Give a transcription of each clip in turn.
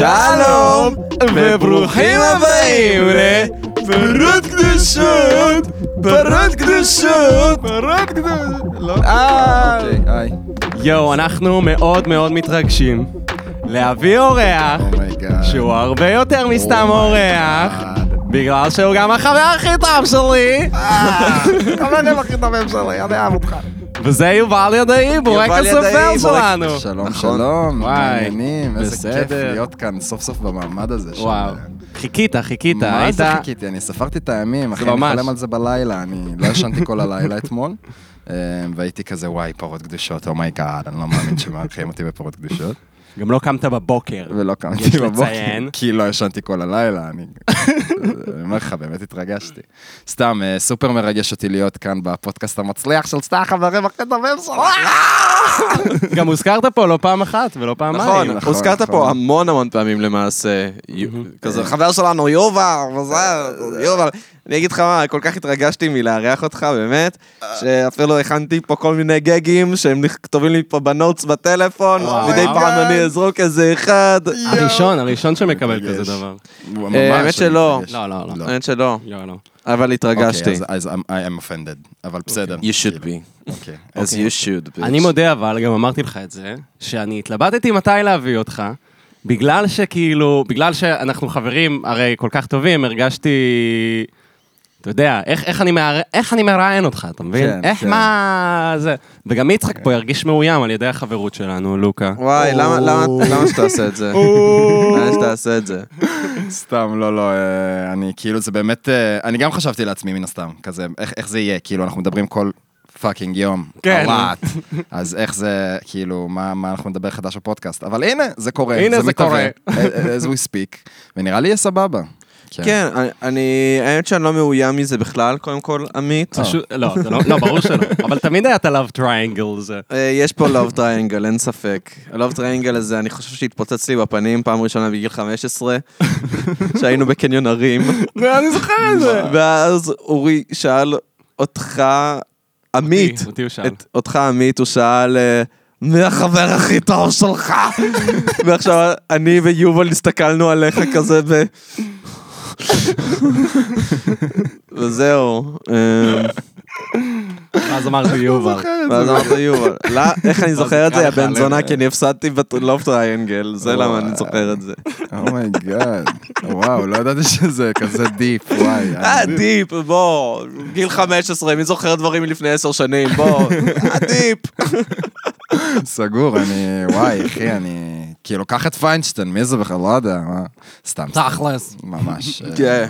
שלום, וברוכים הבאים לפרות קדושות, פרות קדושות, פרות קדושות. אה, אוקיי, היי. יואו, אנחנו מאוד מאוד מתרגשים להביא אורח, oh my god. שהוא הרבה יותר מסתם אורח, בגלל שהוא גם החבר הכי טוב שלי, חברים הכי טובים שלי, אני אוהב אותך. וזה יובל ידעי, בורק הסופר שלנו. שלום. שלום, מעניינים, איזה כיף. להיות כאן סוף סוף במעמד הזה. וואו, חיכית, חיכית, מה היית... זה חיכיתי? אני ספרתי את הימים, אחי, אני. חולם על זה בלילה, אני לא ישנתי כל הלילה אתמול, אה, והייתי כזה, וואי, פרות קדושות, oh my god, אני לא מאמין שמארחים אותי בפרות קדושות. גם לא קמת בבוקר. ולא קמתי יש בבוקר, לציין. כי לא ישנתי כל הלילה, אני אומר לך, באמת התרגשתי. סתם, אה, סופר מרגש אותי להיות כאן בפודקאסט המצליח של סתם החברים הכי טובים שלך. גם הוזכרת פה לא פעם אחת ולא פעמיים. נכון, נכון, הוזכרת נכון. פה המון המון פעמים למעשה. כזה חבר שלנו יובל, וזה, יובל. אני אגיד לך מה, כל כך התרגשתי מלארח אותך, באמת, שאפילו הכנתי פה כל מיני גגים שהם כתובים לי פה בנוטס בטלפון. מדי. פעם אני אזרוק איזה אחד. הראשון, הראשון שמקבל. כזה דבר. הוא אה, האמת שלא. מתרגש. לא, לא, לא. האמת שלא, לא, לא. אבל התרגשתי. אוקיי, אז- אז I'm- I am offended, אבל בסדר. You should be, אוקיי. as you should. bitch. אני מודה אבל, גם אמרתי לך את זה, שאני התלבטתי מתי להביא אותך, בגלל שכאילו, בגלל שאנחנו חברים הרי כל כך טובים, הרגשתי... אתה יודע, איך, איך, אני מער... איך אני מראיין אותך, אתה מבין? כן, איך, כן. מה... זה... וגם יצחק פה ירגיש מאוים על ידי החברות שלנו, לוקה. וואי, למה למה- למה שתעשה את זה? למה שתעשה את זה? סתם, לא, לא, אה, אני כאילו, זה באמת, אה, אני גם חשבתי לעצמי מן הסתם, כזה, איך איך זה יהיה, כאילו, אנחנו מדברים כל fucking יום, כן. עלת, אז איך זה, כאילו, מה מה אנחנו נדבר חדש בפודקאסט, אבל הנה, זה קורה, הנה, זה מתהווה, קורה. as we speak, ונראה לי יהיה סבבה. כן, אני- אני, האמת שאני לא מאוים מזה בכלל, קודם כל, עמית. פשוט, לא, זה לא, לא, ברור שלא. אבל תמיד היה את ה-love triangle. אה, יש פה love triangle, אין ספק. ה-love triangle הזה, אני חושב שהתפוצץ לי בפנים פעם ראשונה בגיל 15, שהיינו בקניון הרים, אני זוכר את זה. ואז אורי שאל אותך, עמית, אותך עמית, הוא שאל, אה, מי החבר הכי טוב שלך? ועכשיו אני ויובל הסתכלנו עליך כזה ב... וזהו. אה, אז אמרתי יובל. ואז אמרת יובל. לא, איך אני זוכר את זה, יא לך בן לב. זונה, כי אני הפסדתי ב-love triangle, זה למה אני זוכר את זה. oh my god, וואו, לא ידעתי שזה כזה deep, וואי. אה, deep, בוא, גיל 15, מי זוכר דברים מלפני עשר שנים, בוא, אה, deep. סגור, אני, וואי, אחי, אני, כאילו, קח את פיינשטיין, מי זה בכלל, לא יודע, מה, סתם, תכלס. ממש. אה, כן.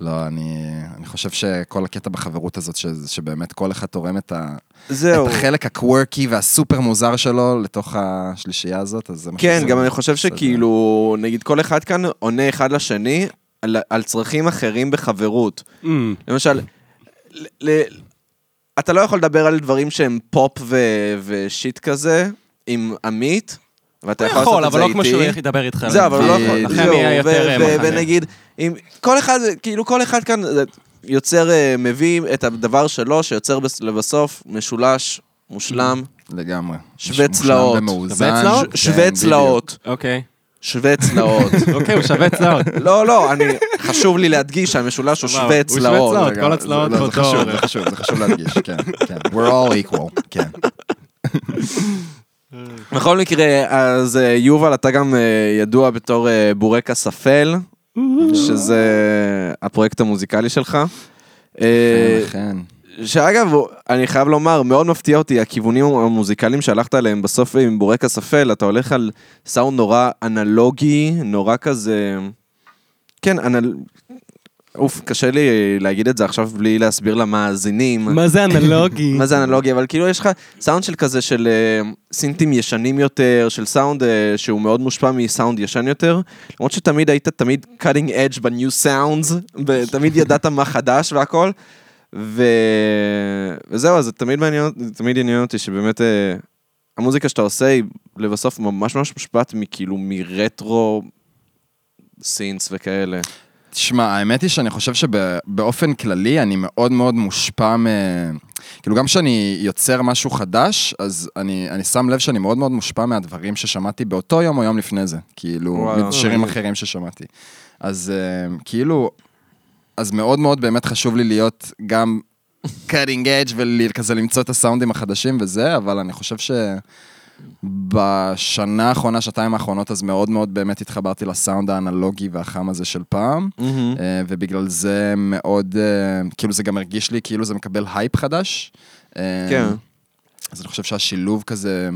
לא, אני, אני חושב שכל הקטע בחברות הזאת, ש, שבאמת כל אחד תורם את, ה, זהו. את החלק ה-quirky והסופר מוזר שלו לתוך השלישייה הזאת, אז זה מה כן, שזה- גם אני חושב. שכאילו, נגיד כל אחד כאן עונה אחד לשני על- על צרכים אחרים בחברות. Mm, למשל, ל- ל- אתה לא יכול לדבר על דברים שהם פופ ו- ושיט כזה עם עמית, ואתה הוא יכול יכול, לעשות את אבל זה לא כמו איתי. שהוא לדבר איתך. זהו, אבל הוא לא. יכול, לכם יהיה יותר מחנה. ונגיד, אם כל אחד, כאילו כל אחד כאן אה, יוצר, אה, מביא את הדבר שלו, שיוצר בס- לבסוף משולש, מושלם, לגמרי. שווה צלעות. שווה צלעות? כן, שווה בדיוק. צלעות, אוקיי. שווה צלעות. אוקיי, הוא שווה צלעות. לא, לא, אני, חשוב לי להדגיש שהמשולש הוא שווה הוא שווה צלעות. צלעות. כל הצלעות זה באותו חשוב, אורך. זה חשוב, זה חשוב להדגיש, כן, כן. We're all equal, כן. בכל מקרה, אז אה, יובל, אתה גם אה, ידוע בתור אה, בורקס אפל, שזה הפרויקט המוזיקלי שלך. אה, כן. שאגב, אני חייב לומר, מאוד מפתיע אותי הכיוונים המוזיקליים שהלכת עליהם בסוף עם בורקס אפל, אתה הולך על סאונד נורא אנלוגי, נורא כזה... כן, אנל... אוף, קשה לי להגיד את זה עכשיו בלי להסביר למאזינים. מה זה אנלוגי? מה זה אנלוגי, אבל כאילו יש לך סאונד של כזה של אה, סינטים ישנים יותר, של סאונד אה, שהוא מאוד מושפע מסאונד ישן יותר, למרות שתמיד היית תמיד cutting edge ב-new sounds, ותמיד ידעת מה חדש והכל, ו... וזהו, אז זה תמיד מעניין, תמיד עניין אותי שבאמת אה, המוזיקה שאתה עושה היא לבסוף ממש ממש מושפעת מכאילו מרטרו סינס וכאלה. תשמע, האמת היא שאני חושב שבאופן כללי אני מאוד מאוד מושפע מ... כאילו, גם כשאני יוצר משהו חדש, אז אני, אני שם לב שאני מאוד מאוד מושפע מהדברים ששמעתי באותו יום או יום לפני זה. כאילו, וואו. שירים אחרים ששמעתי. אז אה, כאילו, אז מאוד מאוד באמת חשוב לי להיות גם cutting edge וכזה למצוא את הסאונדים החדשים וזה, אבל אני חושב ש... בשנה האחרונה, שנתיים האחרונות, אז מאוד מאוד באמת התחברתי לסאונד האנלוגי והחם הזה של פעם, אה, ובגלל זה מאוד, אה, כאילו זה גם הרגיש לי כאילו זה מקבל הייפ חדש. אה, כן. אז אני חושב שהשילוב כזה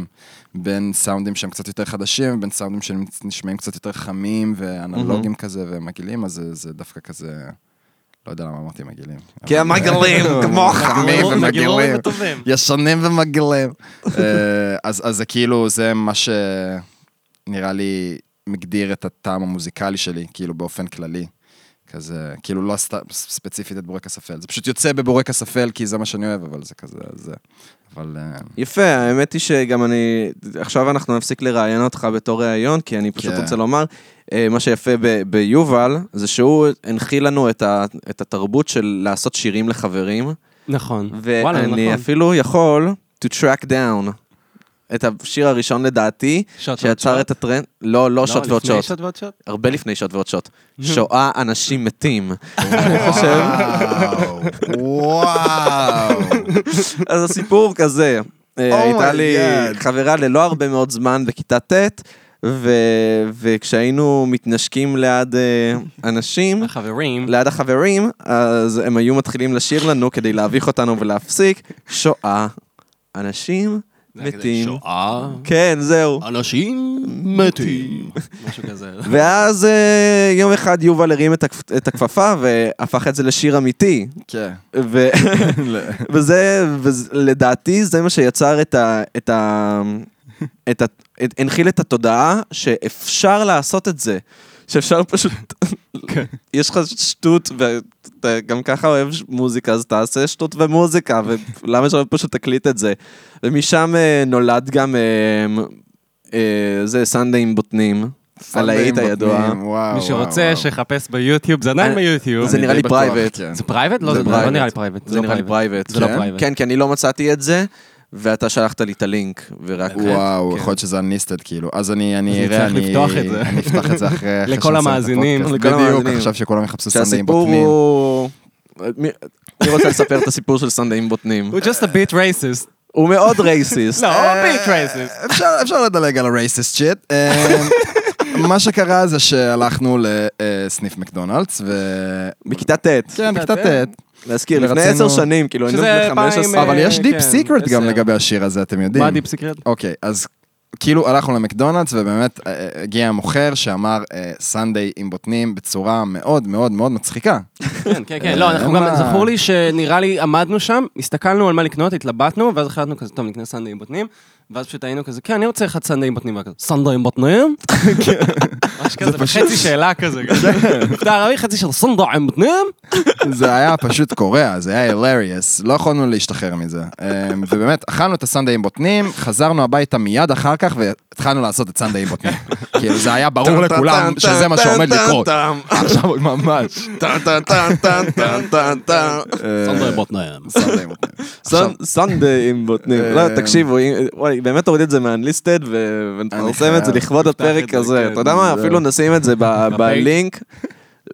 בין סאונדים שהם קצת יותר חדשים, ובין סאונדים שנשמעים קצת יותר חמים ואנלוגיים כזה ומגעילים, אז זה, זה דווקא כזה, לא יודע למה אמרתי מגעילים. כי אבל- המגעילים, כמוך. חמים מגעילים ומגעילים. ישנים ומגעילים. אה, אז אז זה כאילו, זה מה שנראה לי מגדיר את הטעם המוזיקלי שלי, כאילו באופן כללי. כזה, כאילו לא סת- ספציפית את בורקס אפל, זה פשוט יוצא בבורקס אפל כי זה מה שאני אוהב, אבל זה כזה, זה, אבל... אה, יפה, האמת היא שגם אני, עכשיו אנחנו נפסיק לראיין אותך בתור ראיון, כי אני פשוט כן. רוצה לומר, אה, מה שיפה ב- ביובל, זה שהוא הנחיל לנו את, ה, את התרבות של לעשות שירים לחברים, נכון. וואלה, ואני נכון. אפילו יכול to track down את השיר הראשון לדעתי, שוט שיצר שוט? את הטרנד, לא, לא שוט ועוד לפני שוט, שוט ועוד שוט? הרבה לפני שוט ועוד שוט. שואה אנשים מתים. אני חושב. וואו. אז הסיפור כזה, אה, Oh הייתה לי. חברה ללא הרבה מאוד זמן בכיתה ט', ו- וכשהיינו מתנשקים ליד אה, אנשים, החברים. ליד החברים, אז הם היו מתחילים לשיר לנו כדי להביך אותנו ולהפסיק, שואה, אנשים מתים. שואה. כן, זהו. אנשים מתים. משהו כזה. ואז אה, יום אחד יובל הרים את הכפ- את הכפפה והפך את זה לשיר אמיתי. כן. וזה, לדעתי, זה מה שיצר את ה... את ה... את ה... הנחיל את התודעה שאפשר לעשות את זה. שאפשר פשוט... יש לך שטות, ואתה גם ככה אוהב מוזיקה, אז תעשה שטות ומוזיקה, ולמה שלא פשוט תקליט את זה? ומשם אה, נולד גם... אה, אה, זה סנדיי עם בוטנים. הלהיט הידוע. מי שרוצה. שיחפש ביוטיוב, זה עדיין ביוטיוב. זה נראה לי. כן. זה private? לא, זה זה לא. נראה לי private. זה נראה לי private. זה לא כן? private. כן, כי אני לא מצאתי את זה, ואתה שלחת לי את הלינק, ורק... וואו, כן. יכול להיות שזה unlisted כאילו. אז אני אז אני אראה, נצטרך אני לפתוח את זה. אני אפתח את זה אחרי... לכל המאזינים. לכל בדיוק, המאזינים. עכשיו שכולם יחפשו סנדאים שהסיפור בוטנים. הוא... מי- רוצה לספר את הסיפור של סנדאים בוטנים. הוא just a bit racist. הוא מאוד racist. לא, הוא bit racist. אפשר, אפשר לדלג על ה-racist shit. אה, מה שקרה זה שהלכנו לסניף מקדונלדס, ו... בכיתה ט'. כן, בכיתה ט'. להזכיר, לפני עשר שנים, כאילו, שזה בני פעם, 15. אבל אה, יש deep כן, secret גם עשר. לגבי השיר הזה, אתם יודעים. מה ה-deep secret? אוקיי, אז כאילו הלכנו למקדונלדס, ובאמת אה, אה, הגיע המוכר שאמר סנדיי עם בוטנים בצורה מאוד מאוד מאוד מצחיקה. כן, כן, כן. לא, אנחנו גם? זכור לי שנראה לי עמדנו שם, הסתכלנו על מה לקנות, התלבטנו, ואז החלטנו כזה, טוב, נקנה סנדאי עם בוטנים, ואז פשוט היינו כזה, כן, אני רוצה אחד סנדאי עם בוטנים, וכזה, סנדאי עם בוטנים? ממש כזה, חצי שאלה כזה, מבטא ערבי, חצי של סנדאי עם בוטנים? זה היה פשוט קורע, זה היה הילריוס, לא יכולנו להשתחרר מזה. אמ, ובאמת, אכלנו את הסנדיי עם בוטנים, חזרנו הביתה מיד אחר כך, והתחלנו לעשות את סנדיי עם בוטנים. כאילו, זה היה ברור לכולם שזה מה שעומד לקרות. עכשיו ממש. סנדאי עם בוטנים. סנדיי עם בוטנים. בוטנים. אה, לא, תקשיבו, אם- וואי, באמת תוריד את זה מהאנליסטד ונפרסם. את זה לכבוד הפרק הזה. כן, אתה יודע מה? אפילו נשים את זה ב- בלינק.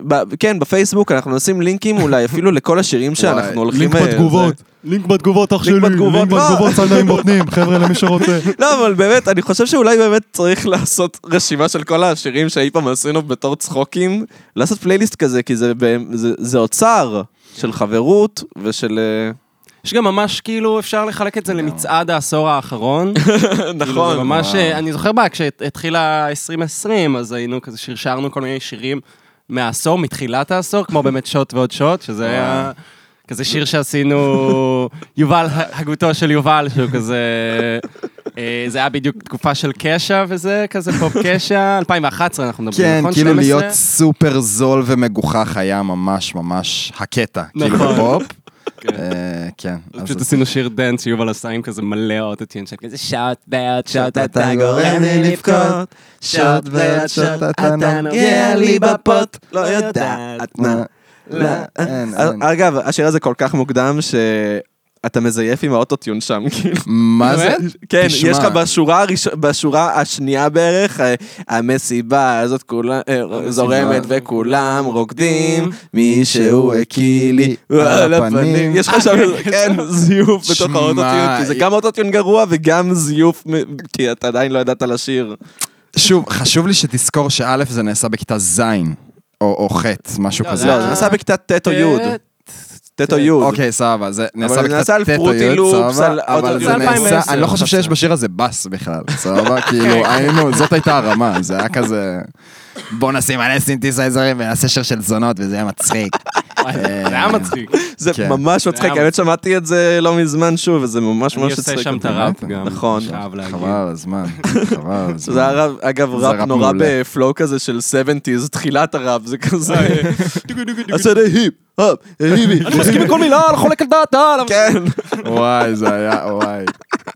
ב- כן, בפייסבוק אנחנו נשים לינקים אולי אפילו לכל השירים שאנחנו הולכים... לינק אה, בתגובות. לינק בתגובות, אח שלי. לינק לא. בתגובות, עם בוטנים, חבר'ה, למי שרוצה. לא, אבל באמת, אני חושב שאולי באמת צריך לעשות רשימה של כל השירים שאי פעם עשינו בתור צחוקים, לעשות פלייליסט כזה, כי זה אוצר של חברות ושל... אה, יש גם ממש כאילו, אפשר לחלק את זה למצעד העשור האחרון. כאילו, נכון. זה ממש, אני זוכר מה, כשהתחילה 2020, אז היינו כזה, שרשרנו כל מיני שירים מהעשור, מתחילת העשור, כמו באמת שוט ועוד שוט, שזה היה כזה שיר שעשינו, יובל, הגותו של יובל, שהוא כזה, אה, זה היה בדיוק תקופה של קשע וזה, כזה פופ קשע, 2011 אנחנו מדברים, כן, נכון? כאילו 12? להיות סופר זול ומגוחך היה ממש ממש הקטע. כאילו נכון. בפופ. כן. אה, כן. אז- פשוט עשינו שיר דנס שיובל עשה עם כזה מלא אוטוטיון של כזה שוט ועוד שוט אתה גורם לי לבכות. שוט ועוד שוט אתה נוגע לי בפוט. לא יודעת. מה לא, אין, אה. אגב, השיר הזה כל כך מוקדם שאתה מזייף עם האוטוטיון שם, כאילו. מה זה? כן, תשמע, יש לך בשורה, הראש... בשורה השנייה בערך, אה, המסיבה הזאת כולה אה, זורמת וכולם רוקדים, מישהו הקיא לי על הפנים. יש לך שם, כן, זיוף בתוך האוטוטיון, כי זה גם אוטוטיון גרוע וגם זיוף, כי אתה עדיין לא ידעת לשיר. שוב, חשוב לי שתזכור שא' זה נעשה בכיתה ז', או או ח', משהו לא, כזה. זה לא, זה נעשה בכיתה ט' או י'. ט' או י'. אוקיי, סבבה, זה נעשה זה בכיתה נעשה על ט' או פרוטי י', לופס, סבבה, על אבל אוטו- זה זה נעשה, 2010, אני לא חושב שיש. בשיר הזה בס בכלל, סבבה? כאילו, היינו, זאת הייתה הרמה, זה היה כזה... בוא נשים מלא סינתסייזרים ונעשה שיר של זונות וזה היה מצחיק. זה היה מצחיק זה כן. ממש מצחיק, האמת שמעתי את זה לא מזמן שוב, וזה ממש אני ממש עושה הצחיק שם אותי. את הראפ גם נכון. להגיד חבל על הזמן, חבל על הזמן. זה היה אגב זה ראפ נורא. ב flow כזה של 70's, תחילת הראפ, זה כזה... עשה די היפ, הופ, היפי. אני מסכים עם כל מילה, אני חולק על דעתה כן. וואי, זה היה, וואי.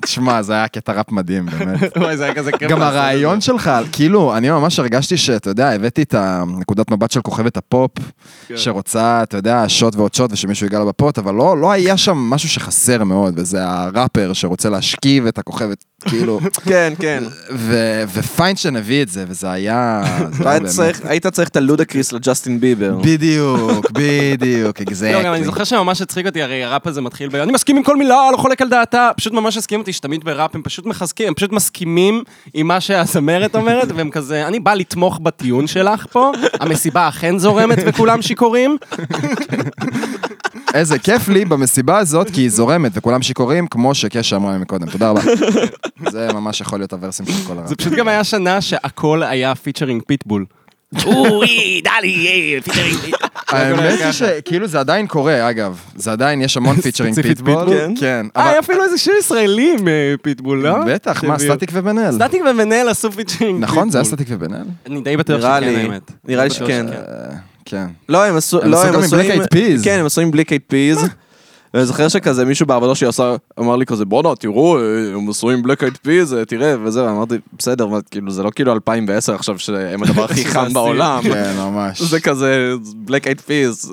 תשמע, זה היה קטע ראפ מדהים, באמת. וואי, זה היה כזה כיף גם הרעיון שלך, כאילו, אני ממש הרגשתי שאתה יודע, הבאתי את הנקודת מבט של כוכבת הפופ, שרוצה, אתה יודע, שוט ועוד שוט ושמישהו ייגע לה בפוט, אבל לא, לא היה שם משהו שחסר מאוד, וזה הראפר שרוצה להשכיב את הכוכבת, כאילו, כן, כן. ו- ופיינשטיין הביא את זה, וזה היה... היית צריך- את הלודקריס לג'סטין ביבר. בדיוק, בדיוק, לא, גם אני אקזקטלי. זוכר שממש הצחיק אותי, הרי הראפ הזה מתחיל ב... אני מסכים עם כל מילה, לא חולק על דעתה. פשוט ממש הסכים אותי שתמיד בראפ הם פשוט מחזקים, הם פשוט מסכימים עם מה שהזמרת אומרת, והם כזה, אני בא לתמוך בטיעון שלך פה, המסיבה אכן זורמת וכולם שיכורים. איזה כיף לי במסיבה הזאת, כי היא זורמת וכולם שיכורים, כמו שקשה אמרה מקודם. תודה רבה. זה ממש יכול להיות הוורסים של כל הרב. זה פשוט גם היה שנה שהכל היה featuring פיטבול. אוי, דלי, featuring פיטבול. האמת היא שכאילו זה עדיין קורה, אגב. זה עדיין, יש המון featuring פיטבול. פיטבול? כן. אה, היה אפילו איזה שיר ישראלי עם אה, פיטבול, לא? בטח, מה. סטטיק ובן אל. סטטיק ובן אל עשו featuring נכון, זה היה פיטבול. סטטיק ובן אל? אני די בטוח שכן, האמת. נראה לי שכן. אה, כן. לא, הם עשו... הם לא, עשו גם עם Black Eyed Peas. כן, הם עשו עם Black Eyed Peas. ואני זוכר שכזה מישהו בעבודה שלי עשה, אמר לי כזה, בואנה, תראו, אה, הם עשו עם Black Eyed Peas, תראה, וזהו, אמרתי, בסדר, כאילו, זה לא כאילו 2010 עכשיו, שהם הדבר הכי חם. בעולם. כן, ממש. זה כזה, Black Eyed Peas.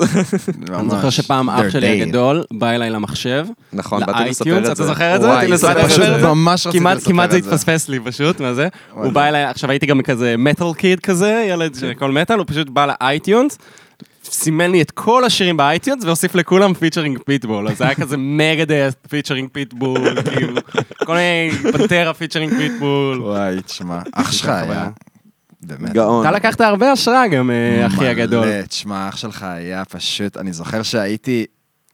אני זוכר שפעם אח שלי. הגדול בא אליי למחשב, נכון, באתי לספר את אתה זה. זוכר את זה? וואי, באתי זה לספר פשוט את זה. ממש רציתי כמעט, לספר כמעט זה את זה. התפספס לי פשוט, מה זה? הוא. בא אליי, עכשיו הייתי גם כזה metal kid כזה, ילד שכל מטאל, הוא פשוט בא ל iTunes, סימן לי את כל השירים ב iTunes והוסיף לכולם featuring פיטבול, אז זה היה כזה מגדת' featuring פיטבול, כאילו, כל מיני פנטרה featuring פיטבול. וואי, תשמע, אח שלך היה... באמת. גאון. אתה לקחת הרבה השראה גם, אה, אחי הגדול. מלא, תשמע, אח שלך היה פשוט, אני זוכר שהייתי,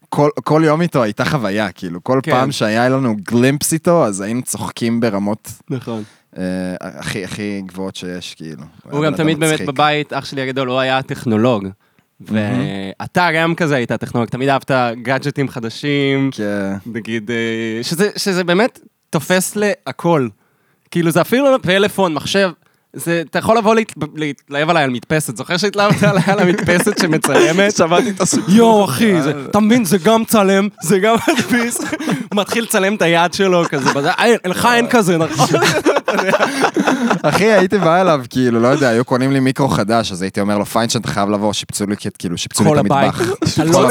כל, כל יום איתו הייתה חוויה, כאילו, כל כן. פעם שהיה לנו גלימפס איתו, אז היינו צוחקים ברמות נכון. אה, הכי, הכי גבוהות שיש, כאילו. הוא גם תמיד באמת. בבית, אח שלי הגדול, הוא היה טכנולוג. ואתה גם כזה היית טכנולוג, תמיד אהבת גאדג'טים חדשים, כן. נגיד, אה, שזה, שזה באמת תופס להכל. כאילו זה אפילו לא פלאפון, מחשב, זה, אתה יכול לבוא להת- להתלהב עליי על מדפסת, זוכר שהתלהבת עליי על המדפסת שמצלמת? שמעתי את הסוג. יואו אחי, זה- אתה מבין, זה גם צלם, זה גם מדפיס, מתחיל לצלם את היד שלו כזה, "אה, לך אין כזה, נכון? אחי, הייתי בא אליו, כאילו, לא יודע, היו קונים לי מיקרו חדש, אז הייתי אומר לו, פיינשטיין, אתה חייב לבוא, שיפצו לי, כאילו, שיפצו לי את. המטבח. אתה לא.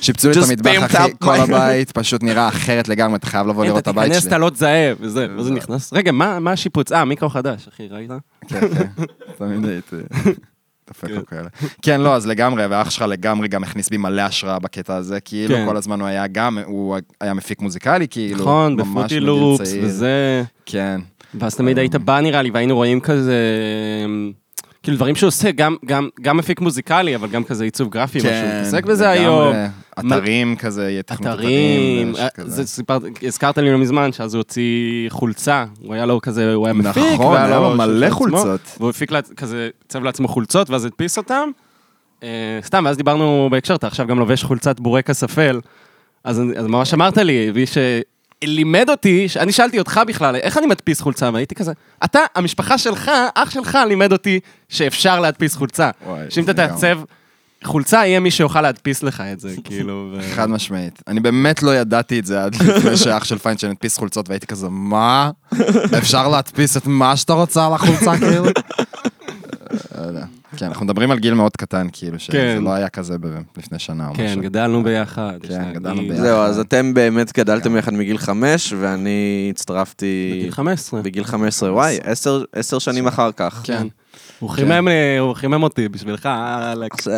שיפצו לי את Just המטבח, אחי, כל הבית פשוט נראה אחרת לגמרי, אתה חייב לבוא לראות את אתה הבית תיכנס, שלי. אתה לא תזהה, וזה, וזה נכנס. רגע, מה השיפוץ? אה, מיקרו חדש, אחי, ראית? כן, כן. תמיד הייתי... דופק לו כאלה. כן, לא, אז לגמרי, ואח שלך לגמרי גם הכניס בי מלא השראה בקטע הזה, כאילו, כן. כל הזמן הוא היה גם, הוא היה מפיק מוזיקלי, כאילו, נכון, מגיל לופס. וזה... כן. ואז תמיד היית בא נראה לי, והיינו רואים כזה... כאילו דברים שהוא עושה, גם, גם, גם מפיק מוזיקלי, אבל גם כזה עיצוב גרפי, משהו, הוא מתעסק בזה כן, לגמרי. היום. אתרים כזה, תכנות אתרים, אתרים. אה, כזה. זה סיפרת, הזכרת לי לא מזמן שאז הוא הוציא חולצה, הוא היה לו כזה, הוא היה מפיק, נכון, היה לו מלא עצמו, חולצות. והוא הפיק לה- כזה, צב לעצמו חולצות, ואז הדפיס אותם. אה, סתם, ואז דיברנו בהקשר, אתה עכשיו גם לובש חולצת בורקס אפל, אז אז ממש אמרת לי, מי שלימד אותי, אני שאלתי אותך בכלל, איך אני מדפיס חולצה, והייתי כזה, אתה, המשפחה שלך, אח שלך לימד אותי שאפשר להדפיס חולצה. וואי, שאם אתה. תעצב חולצה יהיה מי שיוכל להדפיס לך את זה, כאילו. ו- חד משמעית. אני באמת לא ידעתי את זה עד לפני שאח של פיינשטיין הדפיס חולצות והייתי כזה, מה? אפשר להדפיס את מה שאתה רוצה על החולצה כאילו? לא יודע. כן, אנחנו מדברים על גיל מאוד קטן, כאילו, שזה כן. לא היה כזה ב- לפני שנה או כן, משהו. גדלנו ביחד. כן. גדלנו ביחד. זהו, אז אתם באמת גדלתם יחד מגיל חמש, ואני הצטרפתי... בגיל 15. בגיל 15, וואי, עשר- עשר שנים אחר כך. כן. הוא חימם לי- הוא חימם אותי בשבילך, אלכס.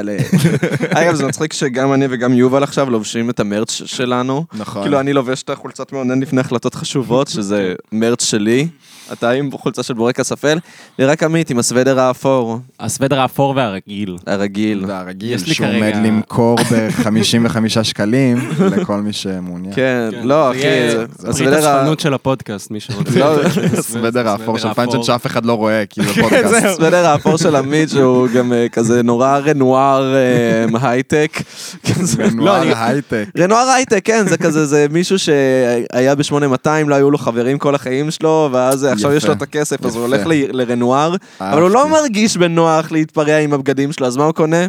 אגב, זה מצחיק שגם אני וגם יובל עכשיו לובשים את המרץ' שלנו. נכון. כאילו, אני לובש את החולצת מעונן לפני החלטות חשובות, שזה מרץ' שלי. אתה עם חולצה של בורקס אפל, ורק עמית עם הסוודר האפור, הסוודר האפור והרגיל. הרגיל. והרגיל, יש לי שהוא כרגע- עומד למכור ב-55 שקלים לכל מי שמעוניין. כן, לא, אחי, זה- הסוודר ה- השפנות של הפודקאסט, מי שרוצה. לא, הסוודר האפור של. פיינשטיין שאף אחד לא רואה, כאילו זהו. פודקאסט. הסוודר האפור של עמית, שהוא גם אה, כזה נורא רנואר אה, הייטק. נוער אני- הייטק. רנואר הייטק, כן, זה כזה, זה מישהו שהיה ב-8200, לא היו לו חברים כל החיים שלו, ואז עכשיו יש לו את הכסף, אז הוא. הולך ל- לרנואר, אבל הוא לא. מרגיש בנוח להתפרע עם הבגדים שלו, אז מה הוא קונה?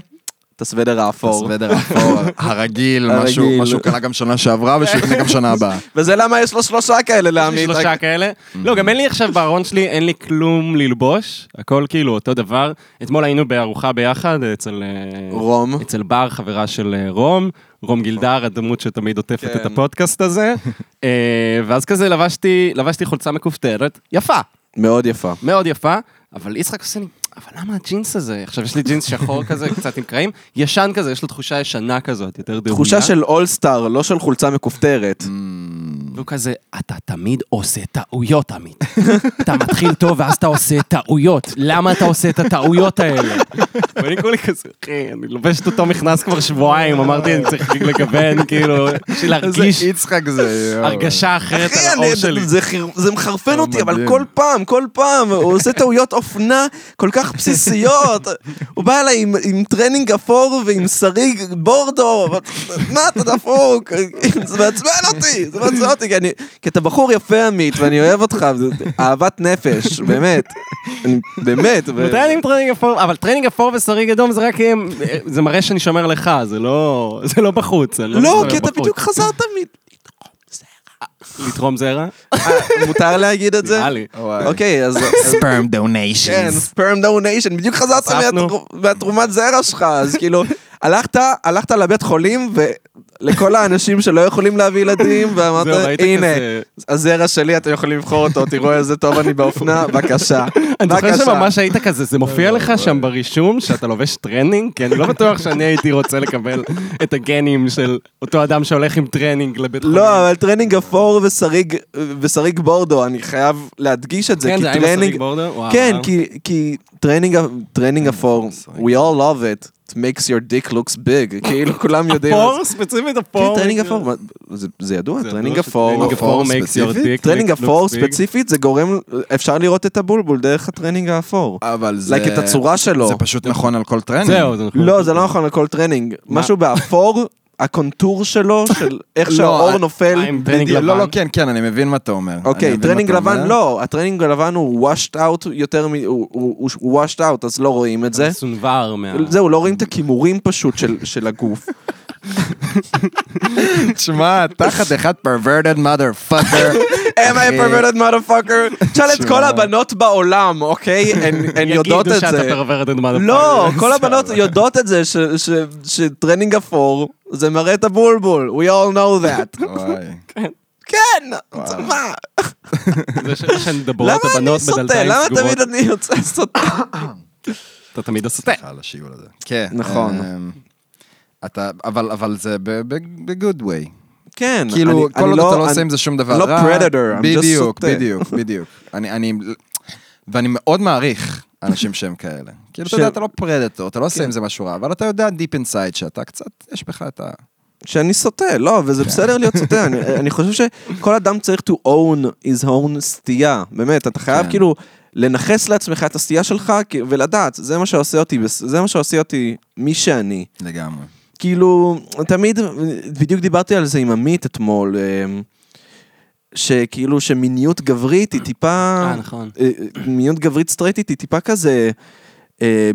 את הסוודר האפור. הסוודר האפור, הרגיל. משהו שהוא קנה גם שנה שעברה ושיקנה גם שנה הבאה. וזה למה יש לו שלושה כאלה יש לי לעמית. שלושה כאלה. לא, גם אין לי עכשיו בארון שלי, אין לי כלום ללבוש, הכל כאילו אותו דבר. אתמול היינו בארוחה ביחד אצל... אה, רום. אצל בר, חברה של אה, רום, רום גילדר, הדמות שתמיד עוטפת כן. את הפודקאסט הזה. אה, ואז כזה לבשתי, לבשתי חולצה מכופתרת, יפה, מאוד יפה. מאוד יפה, אבל יצחק עושה לי, אבל למה הג'ינס הזה? עכשיו יש לי ג'ינס שחור כזה, קצת עם קרעים, ישן כזה, יש לו תחושה ישנה כזאת, יותר דהויה. תחושה של אולסטאר, לא של חולצה מכופתרת. והוא כזה, אתה תמיד עושה טעויות, עמית. אתה מתחיל טוב ואז אתה עושה טעויות. למה אתה עושה את הטעויות האלה? ואני כולי כזה, אחי, אני לובש את אותו מכנס כבר שבועיים, אמרתי, אני צריך לגוון, כאילו, בשביל איזה להרגיש יצחק זה, יואו. הרגשה אחרת על העור שלי. זה מחרפן אותי, אבל. כל פעם, כל פעם, הוא עושה טעויות אופנה כל כך בסיסיות. הוא בא אליי עם- עם טרנינג אפור ועם סריג בורדו, מה אתה דפוק? זה מעצבן אותי, זה מעצבן אותי, כי אני- כי אתה בחור יפה עמית, ואני אוהב אותך, אהבת נפש, באמת. אני- באמת. ו- מתי אני עם טרנינג אפור? אבל טרנינג אפור וסריג אדום זה רק, זה מראה שאני שומר לך, זה לא זה לא בחוץ. לא, מסתובב כי אתה. בדיוק חזרת מ... לתרום זרע? אה, מותר להגיד את זה? נראה לי. אוקיי, אז... ספרם כן, דוניישנס. ספרם דוניישן, בדיוק חזרת מהתרומת זרע שלך, אז כאילו, הלכת, הלכת לבית חולים, ולכל האנשים שלא יכולים להביא ילדים, ואמרת, הנה, הזרע שלי, אתם יכולים לבחור אותו, תראו איזה טוב אני באופנה, בבקשה. אני זוכר. שממש היית כזה, זה מופיע לך שם ברישום שאתה לובש טרנינג? כי אני לא בטוח שאני הייתי רוצה לקבל את הגנים של אותו אדם שהולך עם טרנינג לבית חולים. לא, אבל טרנינג אפור וסריג, בורדו, אני חייב להדגיש את זה, כן, כי זה היה עם טרנינג, כן. כי, כי טרנינג אפור, we all love it, it makes your dick looks big, כאילו כולם יודעים. אפור? ספציפית כן, אפור? טרנינג אפור, זה- זה ידוע, טרנינג אפור. שטרנינג אפור אפור makes your ספציפית? dick טרנינג look אפור big. ספציפית זה גורם, אפשר לראות את הבולבול דרך הטרנינג האפור. אבל זה... like את הצורה שלו. זה פשוט נכון על כל טרנינג. זהו, זה נכון. לא, זה לא נכון לכל טרנינג. משהו באפור, הקונטור שלו, של איך לא, שהאור נופל. עם טרנינג בדיוק, לא, לבן. לא, כן, כן, אני מבין מה אתה אומר. אוקיי, טרנינג לבן. לא, הטרנינג הלבן הוא washed out יותר מ... הוא- washed out, אז לא רואים את זה. סונבר מה... זהו, לא רואים את הקימורים פשוט של- של הגוף. תשמע, אתה חתיכת perverted motherfucker. am I a perverted motherfucker? תשאל את כל הבנות בעולם, אוקיי? הן יודעות יגידו את שאתה זה. pervert את מה לא, כל הבנות יודעות את זה, ש- ש- שטרנינג אפור, זה מראה את הבולבול, we all know that. וואי. כן, מה? זה ש- שהן מדברות למה אני הבנות סוטה? בדלתיים למה סגורות. תמיד אני יוצא סוטה? אתה תמיד הסוטה. סליחה על השיעול הזה. כן. נכון. אתה, אבל, אבל זה ב-good way. כן, כאילו, אני- כל אני עוד אתה לא אני- עושה עם זה שום דבר לא רע. predator, I'm just בדיוק, סוטה. בדיוק, בדיוק. אני, אני, ואני מאוד מעריך אנשים שהם כאלה. כאילו, אתה יודע, ש- אתה לא predator, אתה לא עושה עם זה משהו רע, אבל אתה יודע deep inside שאתה קצת, יש בך את ה... שאני סוטה, לא, וזה בסדר להיות סוטה, אני, אני חושב שכל אדם צריך to own his own סטייה, באמת, אתה חייב כן. כאילו לנכס לעצמך את הסטייה שלך ולדעת, זה מה שעושה אותי, זה מה שעושה אותי מי שאני. לגמרי. כאילו, תמיד, בדיוק דיברתי על זה עם עמית אתמול, אמ, שכאילו שמיניות גברית היא טיפה, אה, נכון. אה, מיניות גברית סטרייטית היא טיפה כזה, אה,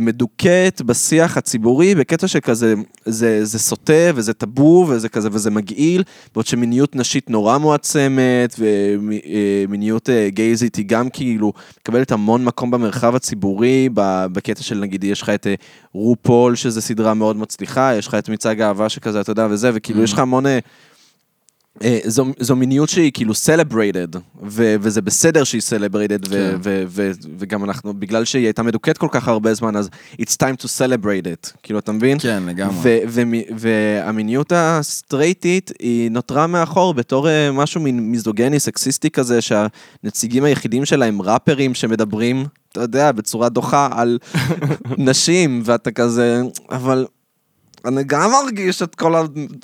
מדוכאת בשיח הציבורי בקטע שכזה, זה, זה סוטה וזה טאבו וזה כזה וזה מגעיל, בעוד שמיניות נשית נורא מועצמת ומיניות אה, גייזית היא גם כאילו מקבלת המון מקום במרחב הציבורי, בקטע של נגיד יש לך את אה, רופול שזה סדרה מאוד מצליחה, יש לך את מצעד האהבה שכזה אתה יודע וזה, וכאילו יש לך המון... אה, זו, זו מיניות שהיא כאילו celebrated, ו, וזה בסדר שהיא celebrated, ו, כן. ו, ו, וגם אנחנו, בגלל שהיא הייתה מדוכאת כל כך הרבה זמן, אז it's time to celebrate it, כאילו, אתה מבין? כן, לגמרי. ו- ו- והמיניות הסטרייטית היא נותרה מאחור בתור אה, משהו מין מיזוגני, סקסיסטי כזה, שהנציגים היחידים שלה הם ראפרים שמדברים, אתה יודע, בצורה דוחה על נשים, ואתה כזה, אבל... אני גם מרגיש את כל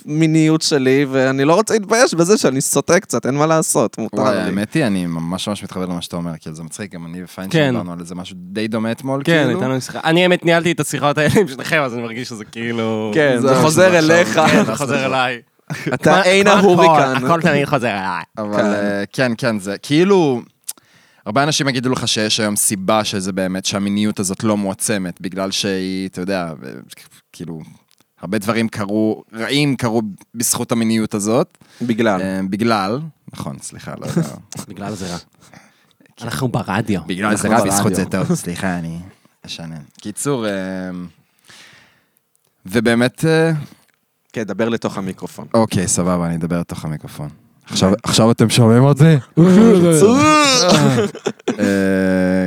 המיניות שלי, ואני לא רוצה להתבייש בזה שאני סוטה קצת, אין מה לעשות, מותר וואי, לי. האמת היא, אני ממש ממש מתחבר למה שאתה אומר, כאילו זה מצחיק, גם אני ופיין כן. שדיברנו על איזה משהו די דומה אתמול, כן, כאילו. הייתה לנו שיחה. אני האמת ניהלתי את השיחות האלה עם שניכם, אז אני מרגיש שזה כאילו... כן, זה זה מה חוזר אליך. עכשיו. זה חוזר אליי. אתה אין ההוריקן. הכל תמיד חוזר אליי. אבל אה, כן, כן, זה כאילו... הרבה אנשים יגידו לך שיש היום סיבה שזה באמת, שהמיניות הזאת לא מועצמת, בגלל שהיא, אתה יודע, כאילו, הרבה דברים קרו, רעים קרו בזכות המיניות הזאת. בגלל. אה, בגלל, נכון, סליחה, לא יודע. בגלל זה רע. אנחנו ברדיו. בגלל זה רע, בזכות זה. טוב, סליחה, אני אשנן. קיצור, אה, ובאמת, אה, כן, דבר לתוך המיקרופון. אוקיי, סבבה, אני אדבר לתוך המיקרופון. עכשיו- עכשיו אתם שומעים אותי? אה,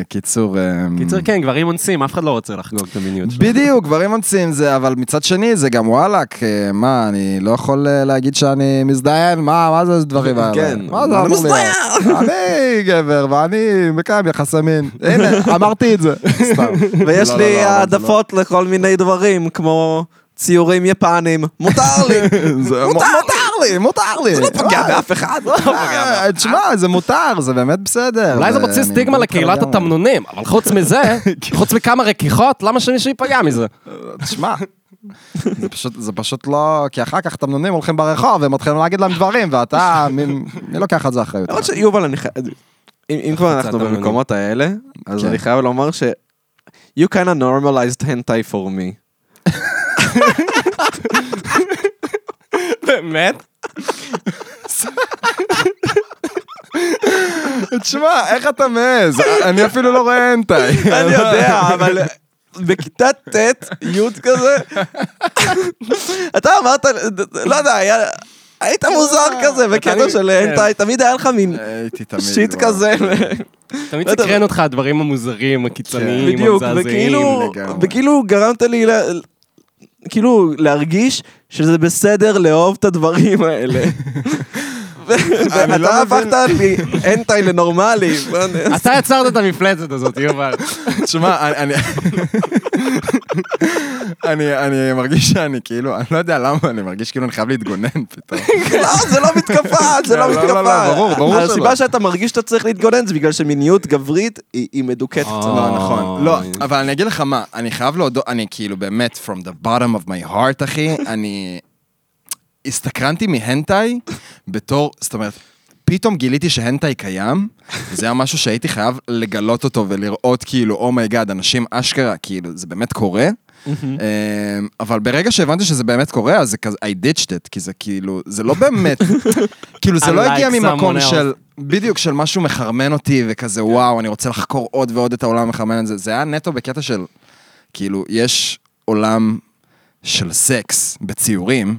קיצור, אה, קיצר, כן, גברים אונסים, אף אחד לא רוצה לחגוג את המיניות שלו. בדיוק, גברים אונסים זה, אבל מצד שני זה גם וואלאק, אה, מה, אני לא יכול אה, להגיד שאני מזדיין? מה, מה זה הדברים האלה? כן, מה זה אמור להיות? אני גבר ואני מקיים יחסי מין. הנה, אמרתי את זה. סתם. ויש לא, לי לא, לא, זה העדפות לכל מיני דברים, כמו ציורים יפנים. מותר לי! זה מותר לי, מותר לי. זה לא פוגע באף אחד. לא באף אחד. תשמע, זה מותר, זה באמת בסדר. אולי זה מוציא סטיגמה לקהילת. התמנונים, אבל חוץ מזה, חוץ מכמה רכיחות, למה שמישהו ייפגע מזה? תשמע, זה פשוט, זה פשוט לא, כי אחר כך תמנונים הולכים ברחוב והם מתחילים להגיד להם דברים, ואתה, מי מי לוקח על זה אחריות? למרות שיובל, אני חייב... אם כבר אנחנו. במקומות האלה, אז כן. אני חייב לומר ש... You kind of normalized hentai for me. באמת? תשמע, איך אתה מעז? אני אפילו לא רואה הנטאי. אני יודע, אבל בכיתה ט', י' כזה, אתה אמרת, לא יודע, היה... היית מוזר כזה בקטע של כן. הנטאי, תמיד היה לך מין. שיט וואו. כזה. תמיד לא סקרן אותך הדברים המוזרים, הקיצוניים, בדיוק, המזעזעים. לגמרי. וכאילו גרמת לי, כאילו, להרגיש שזה בסדר לאהוב את הדברים האלה. לא ואתה הפכת לי הנטאי לנורמלי. אתה יצרת את המפלצת הזאת, יובל. תשמע, אני- אני... אני, מרגיש שאני כאילו, אני לא יודע למה, אני מרגיש כאילו אני חייב להתגונן פתאום. לא, זה לא מתקפה, זה לא לא, לא, מתקפה. לא, ברור, ברור שלא. הסיבה שאתה מרגיש שאתה צריך להתגונן זה בגלל שמיניות גברית היא היא מדוכאת קצת. לא, נכון. לא. אבל אני אגיד לך מה, אני חייב להודות, אני כאילו באמת, from the bottom of my heart, אחי, אני הסתקרנתי מהנטאי בתור, זאת אומרת, פתאום גיליתי שהנטאי קיים, וזה היה משהו שהייתי חייב לגלות אותו ולראות כאילו, oh my god, אנשים אשכרה, כאילו, זה באמת קורה. אמ, אבל ברגע שהבנתי שזה באמת קורה, אז זה כזה, I ditched it, כי זה כאילו, זה לא באמת, כאילו זה לא הגיע ממקום. של, בדיוק, של משהו מחרמן אותי, וכזה, וואו, אני רוצה לחקור עוד ועוד את העולם המחרמן הזה. זה היה נטו בקטע של, כאילו, יש עולם של סקס בציורים,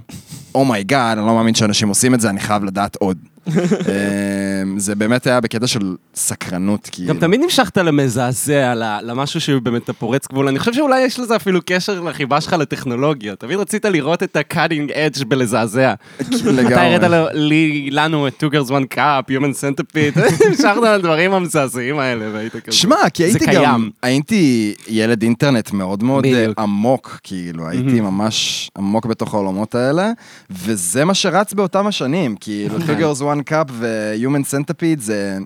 oh my god, אני לא מאמין שאנשים עושים את זה, אני חייב לדעת עוד. אמ, זה באמת היה בקטע של סקרנות, כאילו. גם תמיד נמשכת למזעזע, למשהו שהוא באמת הפורץ גבול. אני חושב שאולי יש לזה אפילו קשר לחיבה שלך לטכנולוגיה. תמיד רצית לראות את ה-cutting edge בלזעזע. לגמרי. אתה הראת לי, לנו את Two Girls One Cup, Human Centipede, המשכת לדברים המזעזעים האלה, והיית כזה. שמע, כי הייתי גם. הייתי ילד אינטרנט מאוד מאוד אה. עמוק, כאילו, הייתי ממש עמוק בתוך העולמות האלה, וזה מה שרץ באותם השנים, כאילו, Two Girls One Cup ו-Human Centipede זה...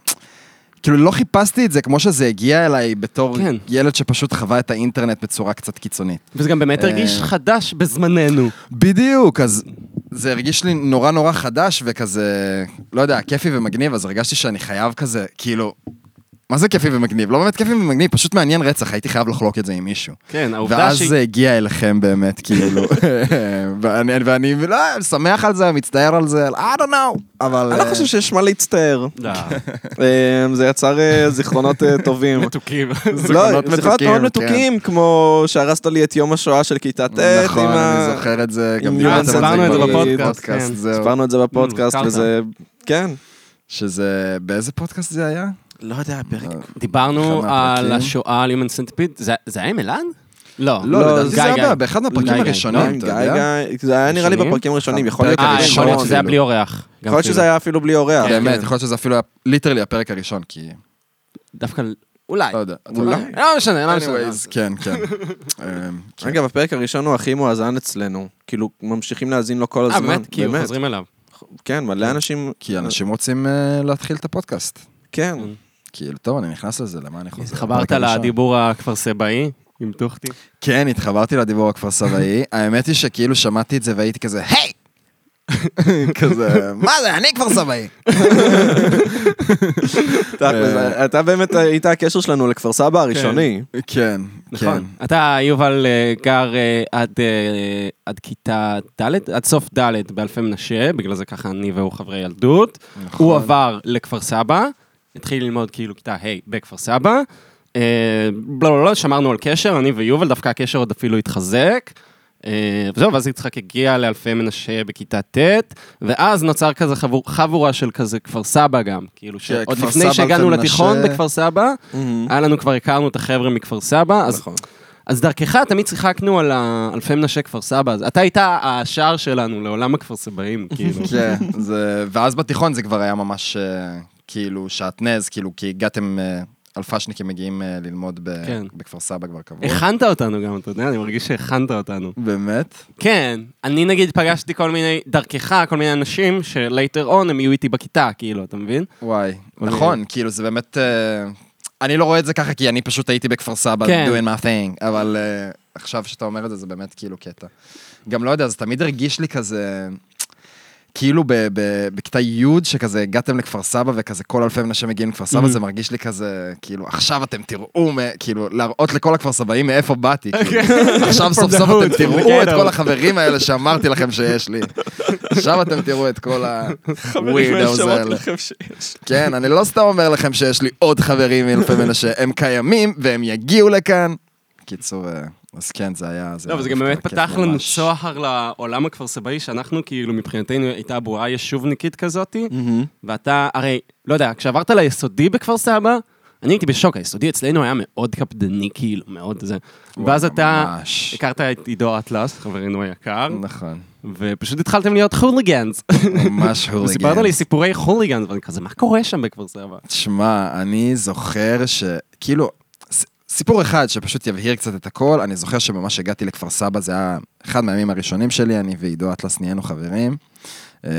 כאילו לא חיפשתי את זה כמו שזה הגיע אליי בתור כן. ילד שפשוט חווה את האינטרנט בצורה קצת קיצונית. וזה גם באמת הרגיש אה, חדש בזמננו. בדיוק, אז זה הרגיש לי נורא נורא חדש וכזה, לא יודע, כיפי ומגניב, אז הרגשתי שאני חייב כזה, כאילו, מה זה כיפי ומגניב? לא באמת כיפי ומגניב, פשוט מעניין רצח, הייתי חייב לחלוק את זה עם מישהו. כן, העובדה ואז שהיא... זה הגיע אליכם באמת, כאילו. ואני, ואני לא, שמח על זה, מצטער על זה, I don't know, אבל... אני לא אה, חושב שיש מה להצטער. לא, אה, זה יצר אה, זיכרונות טובים. מתוקים. לא, זיכרונות זיכרונות מתוקים, מאוד כן. מתוקים, כמו שהרסת לי את יום השואה של כיתה ט'. נכון, אני זוכר את זה, גם דיברנו את זה בפודקאסט, כן. סיפרנו את זה בפודקאסט. וזה... כן. שזה, באיזה פודקאסט זה היה? לא יודע, פרק. דיברנו אחד על. השואה, על Human Centipede, זה זה היה עם אלעד? לא. לא, לא, לדעתי זה זה גיא, היה. באחד מהפרקים גיא, גיא. הראשונים, אתה יודע? זה היה נראה לי? בפרקים הראשונים, יכול להיות אה, הראשון. יכול להיות שזה היה. בלי אורח. יכול להיות כאילו. שזה היה אפילו בלי אורח. באמת, כן. יכול להיות שזה אפילו היה literally הפרק הראשון, כי... דווקא, אולי. לא יודע. אולי. לא משנה, לא משנה. כן, כן. אמ, כן. אגב, הפרק הראשון הוא הכי מואזן אצלנו. כאילו, ממשיכים להאזין לו כל אה, הזמן. באמת? כאילו, חוזרים אליו. כן, מלא אנשים... כי אנשים רוצים אה, להתחיל את הפודקאסט. כן. כאילו, טוב, אני נכנס לזה, למה אני חוזר? התחברת הפרק הראשון. לדיבור הכפר סבאי עם טוחטי? כן, התחברתי לדיבור הכפר סבאי. האמת היא שכאילו שמעתי את זה והייתי כזה, היי! כזה, מה זה, אני כפר סבאי. תכל'ס, אתה באמת היית הקשר שלנו לכפר סבא הראשוני. כן, כן. נכון. אתה, יובל, אה, גר אה, עד, אה, עד כיתה ד', עד סוף ד' באלפי מנשה, בגלל זה ככה אני והוא חברי ילדות. נכון. הוא עבר לכפר סבא, התחיל ללמוד כאילו כיתה ה' בכפר סבא. אה, לא, לא, לא, שמרנו על קשר, אני ויובל, דווקא הקשר עוד אפילו התחזק. אה, וזהו, ואז יצחק הגיע לאלפי מנשה בכיתה ט', ואז נוצר כזה חבור, חבורה של כזה כפר סבא גם, כאילו שעוד לפני שהגענו אלפי לתיכון. בכפר סבא, היה לנו כבר הכרנו את החבר'ה מכפר סבא, אז, נכון. אז דרכך תמיד שיחקנו על האלפי מנשה כפר סבא, אז אתה היית השער שלנו לעולם הכפר סבאים, כאילו. כן. ואז בתיכון זה כבר היה ממש אה, כאילו שעטנז, כאילו, כי הגעתם, אה, אלפשניקים מגיעים אה, ללמוד ב- כן. בכפר סבא כבר קבוע. הכנת אותנו גם, אתה יודע, אני מרגיש שהכנת אותנו. באמת? כן, אני נגיד פגשתי כל מיני, דרכך, כל מיני אנשים שלייטר און הם יהיו איתי בכיתה, כאילו, אתה מבין? וואי, נכון, כאילו זה באמת... אה, אני לא רואה את זה ככה, כי אני פשוט הייתי בכפר סבא, כן. doing my thing, אבל אה, עכשיו שאתה אומר את זה, זה באמת כאילו קטע. גם לא יודע, זה תמיד הרגיש לי כזה... כאילו בכיתה י' שכזה הגעתם לכפר סבא וכזה כל אלפי מנשה מגיעים לכפר סבא, Mhm. זה מרגיש לי כזה, כאילו עכשיו אתם תראו, כאילו להראות לכל הכפר סבאים מאיפה באתי, כאילו. עכשיו סוף סוף אתם תראו the את. כל החברים האלה שאמרתי לכם שיש לי. עכשיו אתם תראו את כל ה-weirdos האלה. כן, אני לא סתם אומר לכם שיש לי עוד חברים מאלפי מנשה, הם קיימים והם יגיעו לכאן. קיצור, אה, אז כן, זה היה... לא, וזה גם באמת פתח לנו צוהר לעולם הכפר סבאי, שאנחנו כאילו מבחינתנו הייתה בועה יישובניקית כזאתי, ואתה, הרי, לא יודע, כשעברת ליסודי בכפר סבא, אני הייתי בשוק, היסודי אצלנו היה מאוד קפדני, כאילו, מאוד זה. ואז אתה ממש. הכרת את עידו אטלס, חברנו היקר, נכון, ופשוט התחלתם להיות חוליגנס. ממש הוליגן. וסיפרת לי סיפורי חוליגנס, ואני כזה, מה קורה שם בכפר סבא? תשמע, אני זוכר שכאילו, סיפור אחד שפשוט יבהיר קצת את הכל, אני זוכר שממש הגעתי לכפר סבא, זה היה אחד מהימים הראשונים שלי, אני ועידו אטלס נהיינו חברים, אמ,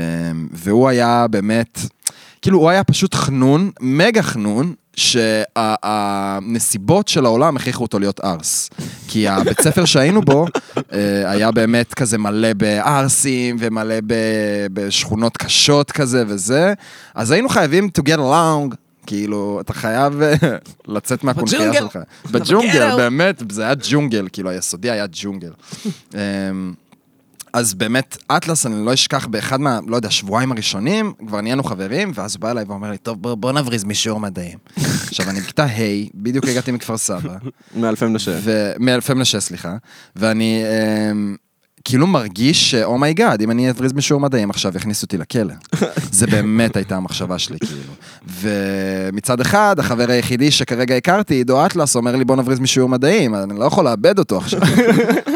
והוא היה באמת, כאילו הוא היה פשוט חנון, מגה חנון, שהנסיבות של העולם הכריחו אותו להיות ארס. כי הבית ספר שהיינו בו אה, היה באמת כזה מלא בערסים ומלא בשכונות קשות כזה וזה, אז היינו חייבים to get along. כאילו, אתה חייב אה, לצאת מהקונחייה בג'ונגל. שלך. בג'ונגל. באמת, זה היה ג'ונגל, כאילו, היסודי היה ג'ונגל. אמ, אז באמת, אטלס, אני לא אשכח באחד מה, לא יודע, שבועיים הראשונים, כבר נהיינו חברים, ואז הוא בא אליי ואומר לי, טוב, בוא, בוא נבריז משיעור מדעים. עכשיו, אני בכיתה ה', בדיוק הגעתי מכפר סבא, מאלפי מנשה. מאלפי מנשה, סליחה, ואני אמ, כאילו מרגיש ש oh my god, אם אני אבריז משיעור מדעים עכשיו, יכניסו אותי לכלא. זה באמת הייתה המחשבה שלי, כאילו. ומצד אחד, החבר היחידי שכרגע הכרתי, עידו אטלס, אומר לי, בוא נבריז משיעור מדעים, אני לא יכול לאבד אותו עכשיו.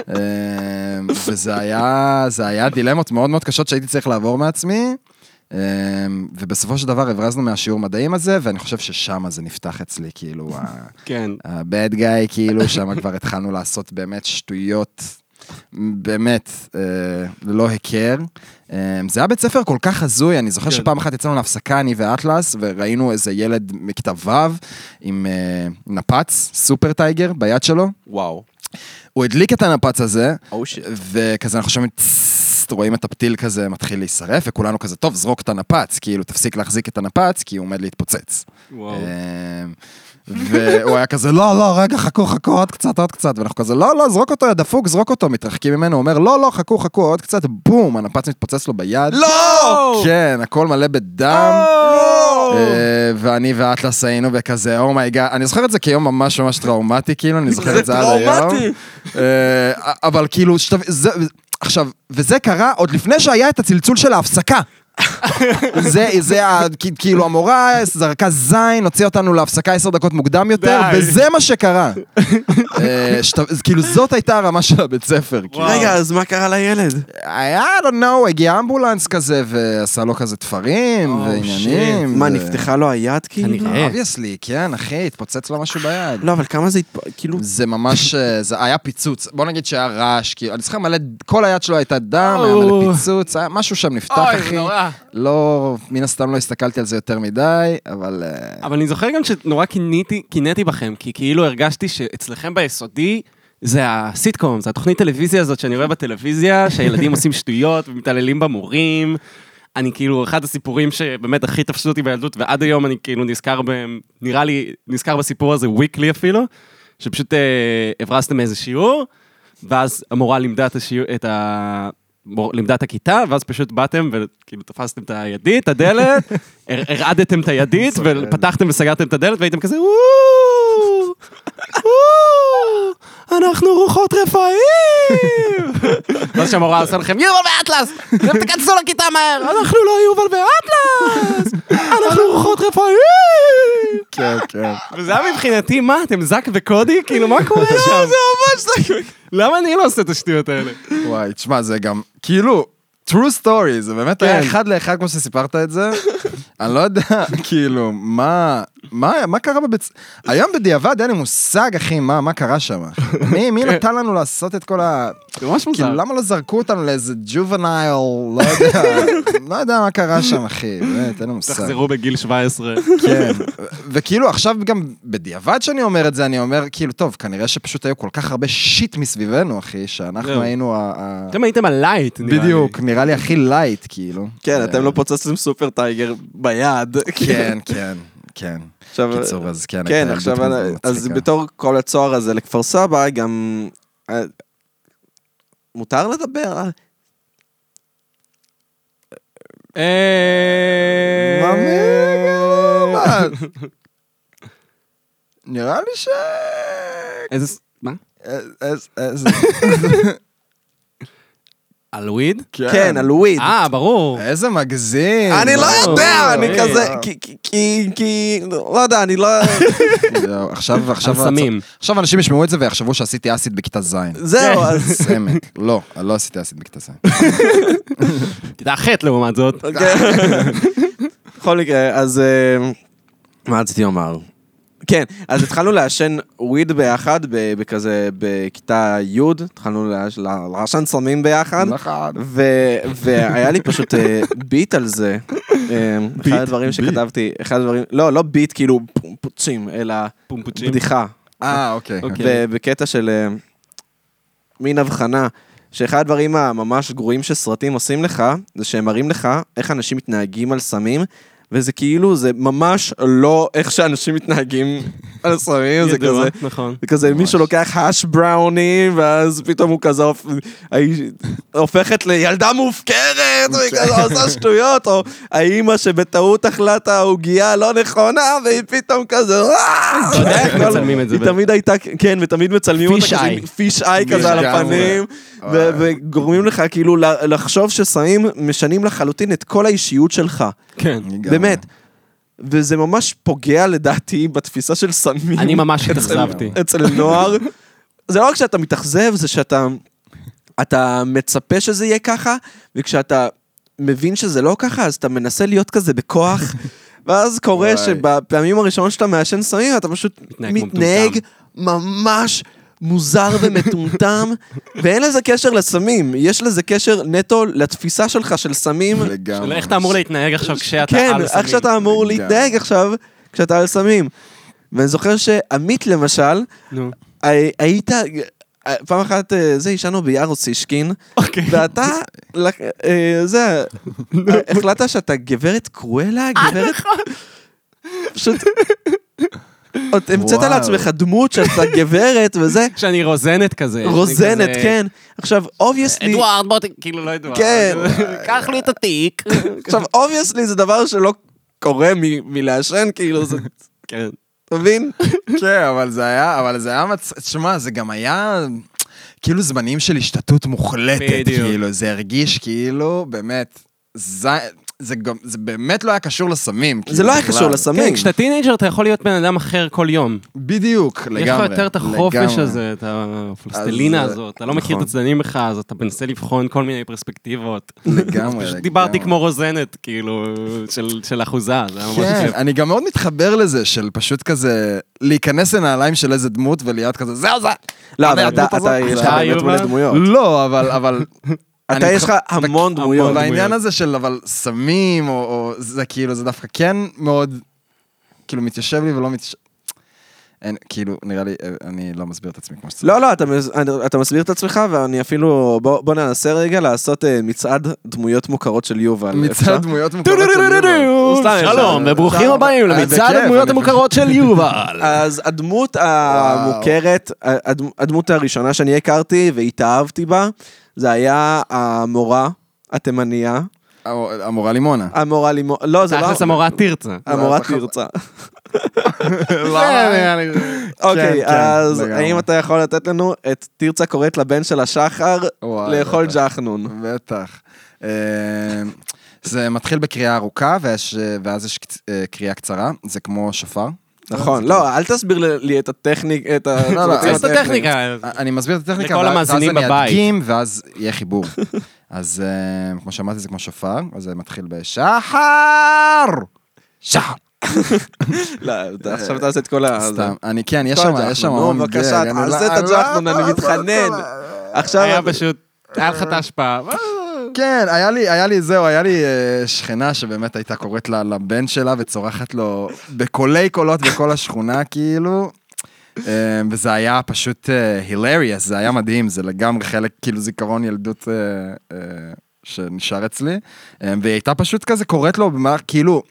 אמ, וזה היה, זה היה דילמות מאוד מאוד קשות שהייתי צריך לעבור מעצמי. אמ, ובסופו של דבר הברזנו מהשיעור מדעים הזה, ואני חושב ששם זה נפתח אצלי, כאילו, כן. ה-bad guy, כאילו, שם כבר התחלנו לעשות באמת שטויות, באמת, אה, ללא היכר. אה, זה היה בית ספר כל כך הזוי, אני זוכר כן. שפעם אחת יצאנו להפסקה, אני ואטלס, וראינו איזה ילד מכיתה ו' עם אה, נפץ, סופר טייגר, ביד שלו. וואו. הוא הדליק את הנפץ הזה, Oh. וכזה אנחנו שומעים רואים את הפתיל כזה מתחיל להישרף, וכולנו כזה, טוב, זרוק את הנפץ, כאילו, תפסיק להחזיק את הנפץ, כי הוא עומד להתפוצץ. וואו. והוא היה כזה, לא, לא, רגע, חכו, חכו, עוד קצת, עוד קצת, ואנחנו כזה, לא, לא, זרוק אותו, יא דפוק, זרוק אותו, מתרחקים ממנו, הוא אומר, לא, לא, חכו, חכו, עוד קצת, בום, הנפץ מתפוצץ לו ביד. לא! כן, הכל מלא בדם. לא! אה, ואני ואטלס היינו בכזה, oh my god, אני זוכר את זה כיום ממש ממש טראומטי, כאילו, אני זוכר את זה עד היום. טראומטי. אה, אבל כאילו. זה, עכשיו, וזה קרה עוד לפני שהיה את הצלצול של ההפסקה. זה, זה, ה- כאילו המורה זרקה זין, הוציאה אותנו להפסקה עשר דקות מוקדם יותר, די. וזה מה שקרה. אה, שת- כאילו זאת הייתה הרמה של הבית ספר. כאילו. רגע, אז מה קרה לילד? היה, I don't know, הגיע אמבולנס כזה, ועשה לו כזה תפרים, Oh, ועניינים. מה, ו- נפתחה לו היד כאילו? כנראה. obviously, כן, אחי, התפוצץ לו משהו ביד. לא, אבל כמה זה התפ... כאילו... זה ממש, אה, זה היה פיצוץ. בוא נגיד שהיה רעש, כאילו, אני זוכר מלא, כל היד שלו הייתה דם, היה מלא. פיצוץ, היה משהו שם נפתח, אוי, זה אחי. נורא. לא, מן הסתם לא הסתכלתי על זה יותר מדי, אבל... אה, אבל אני זוכר גם שנורא קינאתי, בכם, כי כאילו הרגשתי שאצלכם ביסודי, זה הסיטקום, זה התוכנית טלוויזיה הזאת שאני רואה בטלוויזיה, שהילדים עושים שטויות ומתעללים במורים. אני כאילו, אחד הסיפורים שבאמת הכי תפסו אותי בילדות, ועד היום אני כאילו נזכר בהם, נראה לי, נזכר בסיפור הזה וויקלי אפילו, שפשוט אה, הברזתם איזה שיעור, ואז המורה לימדה את השיעור, את ה... לימדה את הכיתה, ואז פשוט באתם וכאילו תפסתם את הידית, הדלת, הרעדתם את הידית, ופתחתם וסגרתם את הדלת, והייתם כזה, אנחנו רוחות רפאים! ואז שהמורה עושה לכם, יובל ואטלס, אתם תיכנסו לכיתה מהר, אנחנו לא יובל ואטלס, אנחנו רוחות רפאים! כן, כן. וזה היה מבחינתי, מה, אתם זאק וקודי? כאילו, מה קורה שם? זה ממש זאק למה אני לא עושה את השטויות האלה? וואי, תשמע, זה גם, כאילו, true story, זה באמת היה כן. אחד לאחד כמו שסיפרת את זה. אני לא יודע, כאילו, מה, מה, מה קרה בבית... היום בדיעבד אין לי מושג, אחי, מה, מה קרה שם. מי, מי נתן לנו לעשות את כל ה... זה ממש מוזר. כאילו, למה לא זרקו אותנו לאיזה ג'ובנייל, לא יודע, לא יודע מה קרה שם, אחי, באמת, אין לי מושג. תחזרו בגיל 17. כן, וכאילו עכשיו גם בדיעבד שאני אומר את זה, אני אומר, כאילו, טוב, כנראה שפשוט היו כל כך הרבה shit מסביבנו, אחי, שאנחנו. היינו. ה- אתם הייתם ה light, נראה לי. בדיוק, נראה לי הכי light, כאילו. כן, אה, אתם לא פוצצתם סופר טייגר ביד. כן, כן, כן. עכשיו, קיצור, אז כן, כן, עכשיו, אז מצחיקה. בתור כל הצוהר הזה לכפר סבא, גם... אה, מותר לדבר? אה? נראה לי ש... איזה... מה? איזה... על וויד? כן, על וויד. אה, ברור. איזה מגזים. אני לא יודע, אני ברור. כזה, כי- כי- כי, לא יודע, אני לא... עכשיו, עכשיו... על סמים. עכשיו אנשים ישמעו את זה ויחשבו שעשיתי אסיד בכיתה ז'. זהו, אז... סמק. לא, אני לא עשיתי אסיד בכיתה ז'. כיתה ח' לעומת זאת. בכל מקרה, אז... אה, מה רציתי לומר? כן, אז התחלנו לעשן וויד ביחד, בכזה, בכיתה י', התחלנו לעש- לעשן סמים ביחד. נכון. והיה לי פשוט אה, ביט על זה. אה, אחד הדברים שכתבתי, אחד הדברים, לא, לא ביט כאילו פוצ'ים, אלא פומפוצ'ים. בדיחה. אה, אוקיי. אוקיי. ובקטע של אה, מין הבחנה, שאחד הדברים הממש גרועים שסרטים עושים לך, זה שהם מראים לך איך אנשים מתנהגים על סמים, וזה כאילו, זה ממש לא איך שאנשים מתנהגים על סמים, זה כזה... נכון. זה כזה מישהו לוקח האש בראוני, ואז פתאום הוא כזה הופכת לילדה מופקרת, והיא כזה עושה שטויות, או האימא שבטעות אכלה את העוגייה הלא נכונה, והיא פתאום כזה... "אה!" היא תמיד הייתה, כן, ותמיד מצלמים אותה כזה. פיש איי כזה על. הפנים, וגורמים לך כאילו לחשוב שסמים משנים לחלוטין את כל האישיות שלך. כן. באמת. וזה ממש פוגע לדעתי בתפיסה של סמים. אני ממש התאכזבתי. אצל נוער. זה לא רק שאתה מתאכזב, זה שאתה אתה מצפה שזה יהיה ככה, וכשאתה מבין שזה לא ככה, אז אתה מנסה להיות כזה בכוח, ואז קורה. שבפעמים הראשונות שאתה מעשן סמים, אתה פשוט מתנהג. ממש מוזר ומטומטם, ואין לזה קשר לסמים, יש לזה קשר נטו לתפיסה שלך של סמים, לגמרי. של איך אתה אמור להתנהג עכשיו כשאתה כן, על סמים. איך שאתה אמור לגמרי. להתנהג עכשיו כשאתה על סמים. ואני זוכר שעמית למשל, נו. הי- היית, אה, פעם אחת, אה, זה, ישנו ביער אוסישקין, אוקיי. ואתה, אה, זה, אה, החלטת שאתה גברת קרואלה, גברת... פשוט... עוד המצאת וואו. לעצמך דמות שאתה גברת וזה, שאני רוזנת כזה. רוזנת, כן. עכשיו, obviously, אדוארד, בוא ת... כאילו לא אדוארד. כן. קח לי את התיק. עכשיו, obviously זה דבר שלא קורה מ- מלעשן, כאילו, זה, כן. אתה מבין? כן, אבל זה היה, אבל זה היה מצ... תשמע, זה גם היה כאילו זמנים של השתטות מוחלטת, בדיוק. כאילו, זה הרגיש כאילו, באמת, זה, זה, גם, זה באמת לא היה קשור לסמים. זה כאילו, לא היה בכלל. קשור לסמים. כן, כשאתה teenager אתה יכול להיות בן אדם אחר כל יום. בדיוק, לגמרי. יש לך יותר את החופש לגמרי. הזה, את הפלסטלינה אז, הזאת. אתה לא מכיר את נכון. הצדדים בך, אז אתה מנסה לבחון כל מיני פרספקטיבות. לגמרי, פשוט דיברתי לגמרי. כמו רוזנת, כאילו, של- של אחוזה, זה היה ממש כן. אני גם מאוד מתחבר לזה, של פשוט כזה, להיכנס לנעליים של איזה דמות ולהיות כזה, זהו זה. לא, אבל אתה, הדמות הזאת. אתה, יש לך אתה באמת יובל? מלא דמויות. אתה, יש לך המון דמויות. דמויות. הזה של אבל סמים, או זה כאילו, זה דווקא כן מאוד, כאילו מתיישב לי ולא מתיישב. אין, כאילו, נראה לי, אה, אני לא מסביר את עצמי כמו שצריך. לא, לא, אתה, מס- אתה מסביר את עצמך, ואני אפילו... בוא, בוא ננסה רגע לעשות אה, מצעד דמויות מוכרות של יובל. מצד דמויות מוכרות של יובל. שלום. וברוכים. הבאים למצעד הדמויות המוכרות של יובל. אז הדמות המוכרת, הדמ- הדמות הראשונה שאני הכרתי והתאהבתי בה, זה היה המורה התימניה, המורה לימונה. המורה לימור... לא, זה לא... תכלס המורה תרצה. המורה פחות- תרצה. אוקיי, כן, אז לגמרי. האם אתה יכול לתת לנו את תרצה קוראת לבן של השחר לאכול. ג'חנון? בטח. אה, זה מתחיל בקריאה ארוכה, ואז יש אה, קריאה קצרה, זה כמו שופר. נכון, לא, אל תסביר לי את הטכניק, את ה... לא, לא, תכניס את הטכניקה. אני מסביר את הטכניקה, לכל ואז- אני. אדגים, ואז יהיה חיבור. אז אה, כמו שאמרתי, זה כמו שופר, אז זה מתחיל בשחר! שחר! לא, אתה- עכשיו תעשה את כל ה... סתם, אני כן, יש שם. יש שם נו, בבקשה, תעשה לא- את אני לא הג'חנון, אני לעשות מתחנן. עכשיו... היה פשוט, היה לך את ההשפעה. כן, היה לי, היה לי, זהו, היה לי אה, שכנה שבאמת הייתה קוראת לה לבן שלה וצורחת לו בקולי קולות בכל השכונה, כאילו. אה, וזה היה פשוט הילריאס, זה היה מדהים, זה לגמרי חלק, כאילו זיכרון ילדות אה, אה, שנשאר אצלי. אה, והיא הייתה פשוט כזה קוראת לו, כאילו,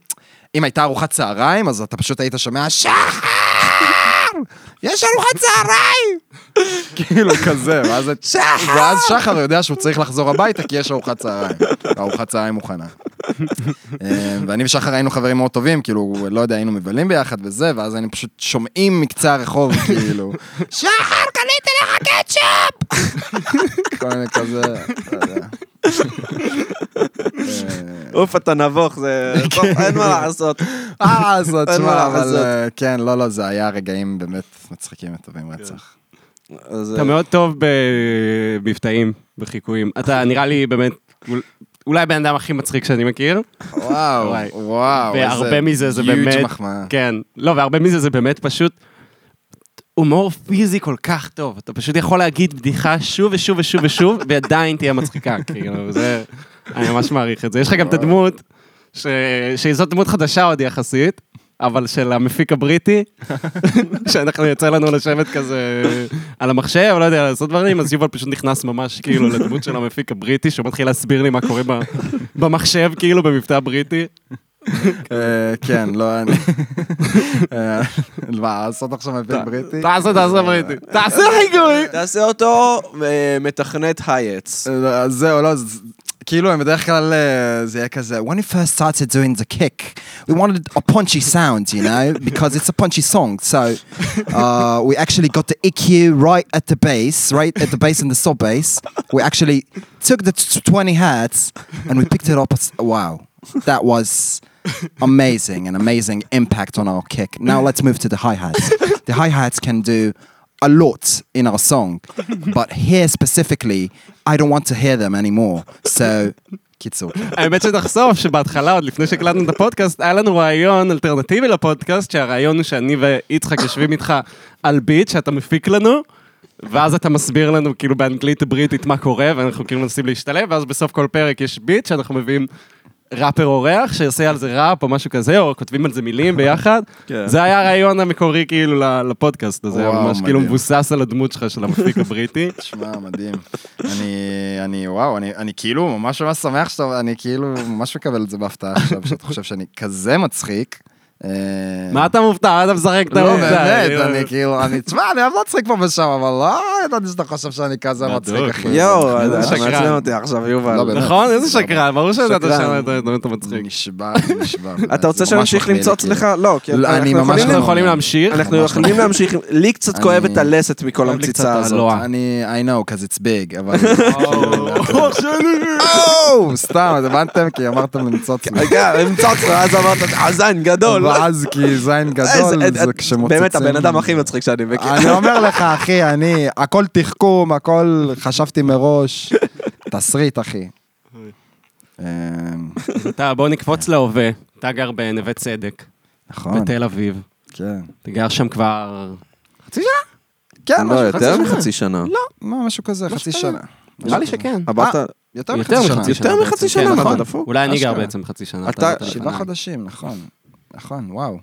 אם הייתה ארוחת צהריים, אז אתה פשוט היית שומע, שחר! יש ארוחת צהריים! כאילו כזה, ואז, שחר! ואז שחר יודע שהוא צריך לחזור הביתה כי יש ארוחת צהריים. ארוחת צהריים מוכנה. אה, ואני ושחר היינו חברים מאוד טובים, כאילו, לא יודע, היינו מבלים ביחד וזה, ואז היינו פשוט שומעים מקצה הרחוב, כאילו, שחר, קניתי לך קטשופ! כל מיני כזה, לא יודע. אה, אוף, אתה נבוך, זה... טוב, אין מה לעשות. אה, אז אין מה תשמע, אבל. אה, כן, לא, לא, זה היה רגעים באמת מצחיקים וטובים רצח. אז, אתה מאוד טוב במבטאים, בחיקויים. אתה נראה לי באמת, אול- אולי הבן אדם הכי מצחיק שאני מכיר. וואו. וואו, איזה והרבה מזה זה באמת, מחמאה. כן, לא, והרבה מזה זה באמת פשוט הומור פיזי כל כך טוב. אתה פשוט יכול להגיד בדיחה שוב ושוב ושוב ושוב, ועדיין תהיה מצחיקה, כאילו, זה, אני ממש מעריך את זה. יש לך גם את הדמות, ש- שזאת דמות חדשה עוד יחסית. אבל של המפיק הבריטי, שאנחנו יוצא לנו לשבת כזה על המחשב, לא יודע, לעשות דברים, אז יובל פשוט נכנס ממש כאילו לדמות של המפיק הבריטי, שהוא מתחיל להסביר לי מה קורה במחשב, כאילו במבטא בריטי. אה, כן, לא, אני... אה, מה, לעשות עכשיו מפיק בריטי? תעשה, תעשה בריטי. תעשה חיקוי! תעשה אותו אה, מתכנת הייטס. אה, אז זהו, לא, זה- כאילו, הם בדרך כלל, אה, זה יהיה כזה, when we first started doing the kick, we wanted a punchy sound, you know, because it's a punchy song. So uh, we actually got the EQ right at the bass, right at the bass and the sub bass. We actually took the t- 20 hertz and we picked it up. As, wow, that was amazing, an amazing impact on our kick. Now let's move to the hi hats. The hi hats can do a lot in our song, but here specifically, I don't want to hear them anymore. So, קיצור. האמת שתחשוף שבהתחלה, עוד לפני שהקלטנו את הפודקאסט, היה לנו רעיון אלטרנטיבי לפודקאסט, שהרעיון הוא שאני ויצחק יושבים איתך על ביט שאתה מפיק לנו, ואז אתה מסביר לנו כאילו באנגלית בריטית מה קורה, ואנחנו כאילו מנסים להשתלב, ואז בסוף כל פרק יש ביט שאנחנו מביאים ראפר אורח שעושה על זה ראפ או משהו כזה, או כותבים על זה מילים ביחד. כן. זה היה הרעיון המקורי כאילו לפודקאסט הזה, וואו, ממש כאילו. מבוסס על הדמות שלך של המפיק הבריטי. תשמע, מדהים. אני, אני, וואו, אני, אני כאילו ממש ממש שמח שאתה, אני כאילו ממש מקבל את זה בהפתעה עכשיו, שאתה חושב שאני כזה מצחיק. אה, מה אתה מופתע? מה אתה משחק את לא, העובדה? באמת, אני כאילו, אני, תשמע, אני אוהב להצחיק פה ושם, אבל לא ידעתי שאתה חושב שאני כזה מצחיק, אחי. יואו, זה- אתה שקרן. מעצבן אותי עכשיו, יובל. לא. נכון? איזה שקרן, ברור שידעת שקרן. שם אתה אתה מצחיק. נשבע, נשבע. אתה רוצה שנמשיך למצוץ כאילו. לך? לא, כי לא, אנחנו אני ממש יכולים- לא. להמשיך? אנחנו יכולים להמשיך, לי קצת כואבת הלסת מכל המציצה הזאת. אני, I know, because it's big, אבל... או, אח שלי! או, סתם, אז הבנתם? כי אמרתם למצוץ לי. רגע, המצוץ, ואז אמרת, עזן גדול. ואז כי זין גדול, זה כשמוצצים. באמת הבן אדם הכי מצחיק שאני מכיר. אני אומר לך, אחי, אני, הכל תחכום, הכל חשבתי מראש. תסריט, אחי. אמ, אתה, בוא נקפוץ להווה. אתה גר בנווה צדק, נכון, בתל אביב. כן. אתה גר שם כבר... חצי שנה? כן, לא, משהו, יותר חצי שנה. מחצי שנה. מה, משהו כזה, חצי. שנה. נראה לי שכן. עברת, יותר מחצי שנה. שנה. יותר מחצי. שנה, כן, מה, נכון. אתה דפוק? אולי אני גר. בעצם חצי שנה. אתה- שבעה. חודשים, נכון. נכון, וואו,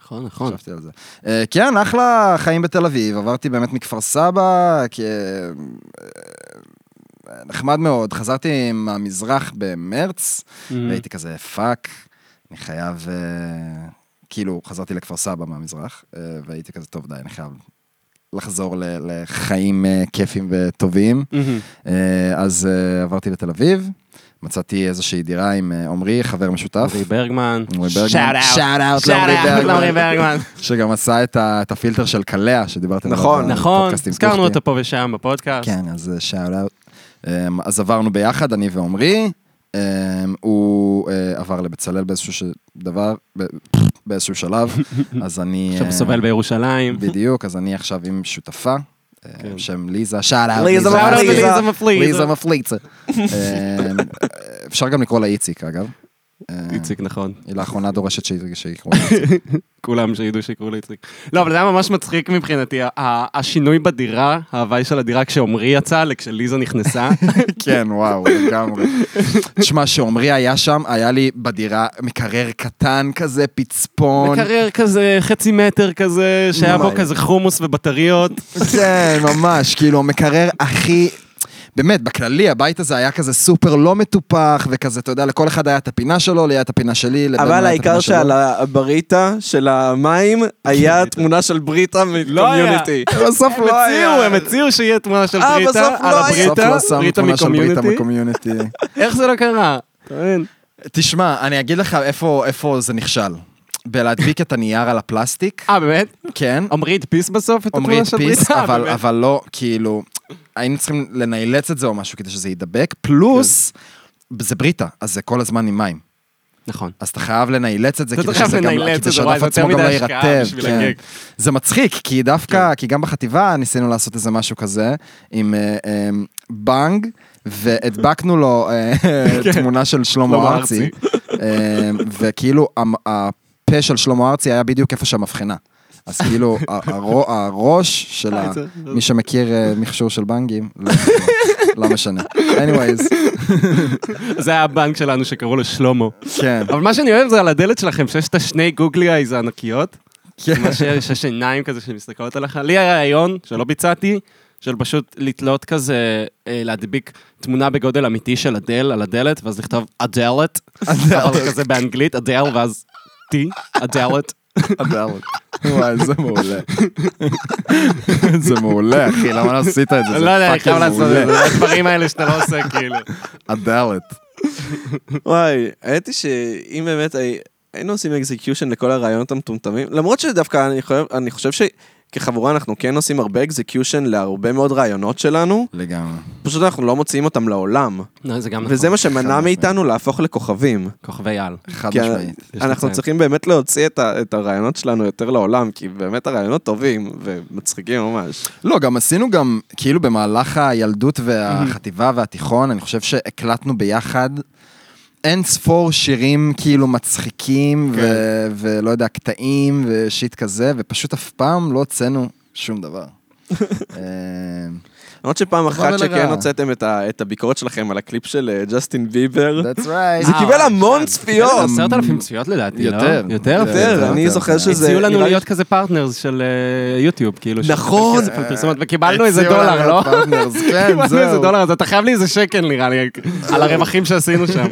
נכון, נכון. חשבתי על זה. אה, כן, אחלה חיים בתל אביב, עברתי באמת מכפר סבא, כי... אה, נחמד מאוד, חזרתי מהמזרח במרץ, והייתי כזה, fuck, אני חייב, אה, כאילו, חזרתי לכפר סבא מהמזרח, אה, והייתי כזה, טוב, די, אני חייב לחזור ל- לחיים אה, כיפים וטובים. אה, אז אה, עברתי לתל אביב, מצאתי איזושהי דירה עם אה, עמרי, חבר משותף. עמרי ברגמן. עמרי ברגמן. שאט אאוט. שאט אאוט לעמרי ברגמן. שגם עשה את, הפילטר של קלע, שדיברתם נכון, נכון, עם הזכרנו. אותו פה ושם בפודקאסט. כן, אז שאט אאוט. אז עברנו ביחד, אני ועמרי. Um, הוא uh, עבר לבצלאל באיזשהו. דבר. באיזשהו שלב, אז אני... עכשיו אה, סובל בירושלים. בדיוק, אז אני עכשיו עם שותפה, אה. שם ליזה, אאוט. ליזה מפליזה. ליזה מפליצה. אה, אפשר גם לקרוא לה איציק, אגב. אה, איציק, נכון. היא לאחרונה דורשת שיקראו לה איציק. כולם שידעו שיקראו לי איציק. לא, אבל זה היה ממש מצחיק מבחינתי, השינוי בדירה, ההוואי של הדירה כשעמרי יצא, לכשליזה נכנסה. כן, וואו, לגמרי. תשמע, כשעמרי היה שם, היה לי בדירה מקרר קטן כזה, פצפון. מקרר כזה, חצי מטר כזה, שהיה בו. כזה חומוס ובטריות. כן, ממש, כאילו, המקרר הכי... באמת, בכללי, הבית הזה היה כזה סופר לא מטופח, וכזה, אתה יודע, לכל אחד היה את הפינה שלו, לי היה את הפינה שלי, לבן אבל היה את העיקר הפינה שלו. שעל הבריטה של המים היה תמונה של בריטה לא. מקומיוניטי. בסוף לא היה. הם הציעו שיהיה תמונה של בריטה, על לא הבריטה, לא שמו בריטה תמונה של בריטה מקומיוניטי. איך זה לא קרה? תשמע, אני אגיד לך איפה זה נכשל. בלהדביק את הנייר על הפלסטיק, אה, באמת? כן. עמרי הדפיס בסוף את התמונה של הדפיס, בריטה? אבל, באמת? אבל לא, כאילו, היינו צריכים לנאלץ את זה או משהו כדי שזה יידבק, פלוס, זה בריטה, אז זה כל הזמן עם מים. נכון. אז אתה חייב לנאלץ את זה, כדי שזה גם, כדי שהדף עצמו גם לא יירטב. כן. זה מצחיק, כי דווקא, כי גם בחטיבה ניסינו לעשות איזה משהו כזה, עם אה, אה, בנג, והדבקנו לו אה, תמונה של שלמה ארצי, וכאילו הפה של שלמה ארצי היה בדיוק איפה שהמבחנה. אז כאילו, הראש של ה... מי שמכיר אה, מכשור של בנגים, לא- לא משנה. anyways, זה היה הבנק שלנו שקראו לו שלמה. כן. אבל מה שאני אוהב זה על הדלת שלכם, שיש את השני גוגלי אייז הענקיות. כן. מה שיש, עיניים כזה שמסתכלות עליך. לי היה רעיון, שלא ביצעתי, של פשוט לתלות כזה, אה, להדביק תמונה בגודל אמיתי של אדל על הדלת, ואז לכתוב אדלת, אבל כזה באנגלית, אדל, ואז טי, אדלת. הדלת. וואי, זה מעולה. זה מעולה, אחי, למה לא עשית את זה? לא יודע, אני חייב לעשות. את זה, הדברים האלה שאתה לא עושה, כאילו. הדלת. וואי, האמת היא שאם באמת הי- היינו עושים execution לכל הרעיונות המטומטמים, למרות שדווקא אני חושב, אני חושב שכחבורה אנחנו כן עושים הרבה execution להרבה מאוד רעיונות שלנו, לגמרי. פשוט אנחנו לא מוציאים אותם לעולם. לא, זה גם נכון. וזה מה שמנע מאיתנו להפוך לכוכבים. כוכבי על. חד משמעית. אנחנו לציין. צריכים באמת להוציא את, ה, את הרעיונות שלנו יותר לעולם, כי באמת הרעיונות טובים ומצחיקים ממש. לא, גם עשינו גם, כאילו במהלך הילדות והחטיבה והתיכון, אני חושב שהקלטנו ביחד אין ספור שירים כאילו מצחיקים, ו- ולא יודע, קטעים ו shit כזה, ופשוט אף פעם לא הוצאנו שום דבר. אה, למרות שפעם אחת. שכן הוצאתם את ה- את הביקורת שלכם על הקליפ של אה, ג'סטין ביבר, That's right. זה אה, קיבל וואי, המון כן. צפיות. עשרת אלפים צפיות לדעתי, לא? יותר. יותר? אני. זוכר שזה... הציעו לנו להיות כזה partners של אה, יוטיוב, כאילו. נכון. וקיבלנו איזה דולר, לא? כן, קיבלנו איזה. דולר, אז אתה חייב לי איזה שקל נראה לי, על הרווחים שעשינו שם.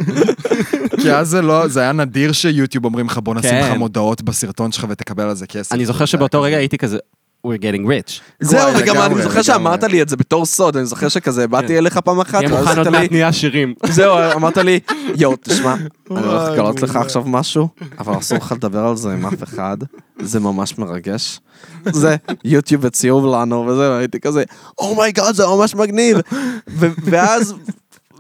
כי אז זה לא, זה היה נדיר שיוטיוב אומרים לך בוא נשים כן. לך מודעות בסרטון שלך ותקבל על זה כסף. אני זוכר שבאותו רגע. הייתי כזה, we're getting rich. זהו, וגם אני זוכר. שאמרת לי את זה בתור סוד, אני זוכר שכזה באתי אליך פעם אחת, ואז אמרת לי, נהיה שירים. זהו, אמרת לי, יואו, תשמע, אני הולך לגלות לך. עכשיו משהו, אבל אסור לך לדבר על זה עם אף אחד, זה ממש מרגש. זה, יוטיוב הציעו לנו וזה, והייתי כזה, oh my god, זה ממש מגניב. ואז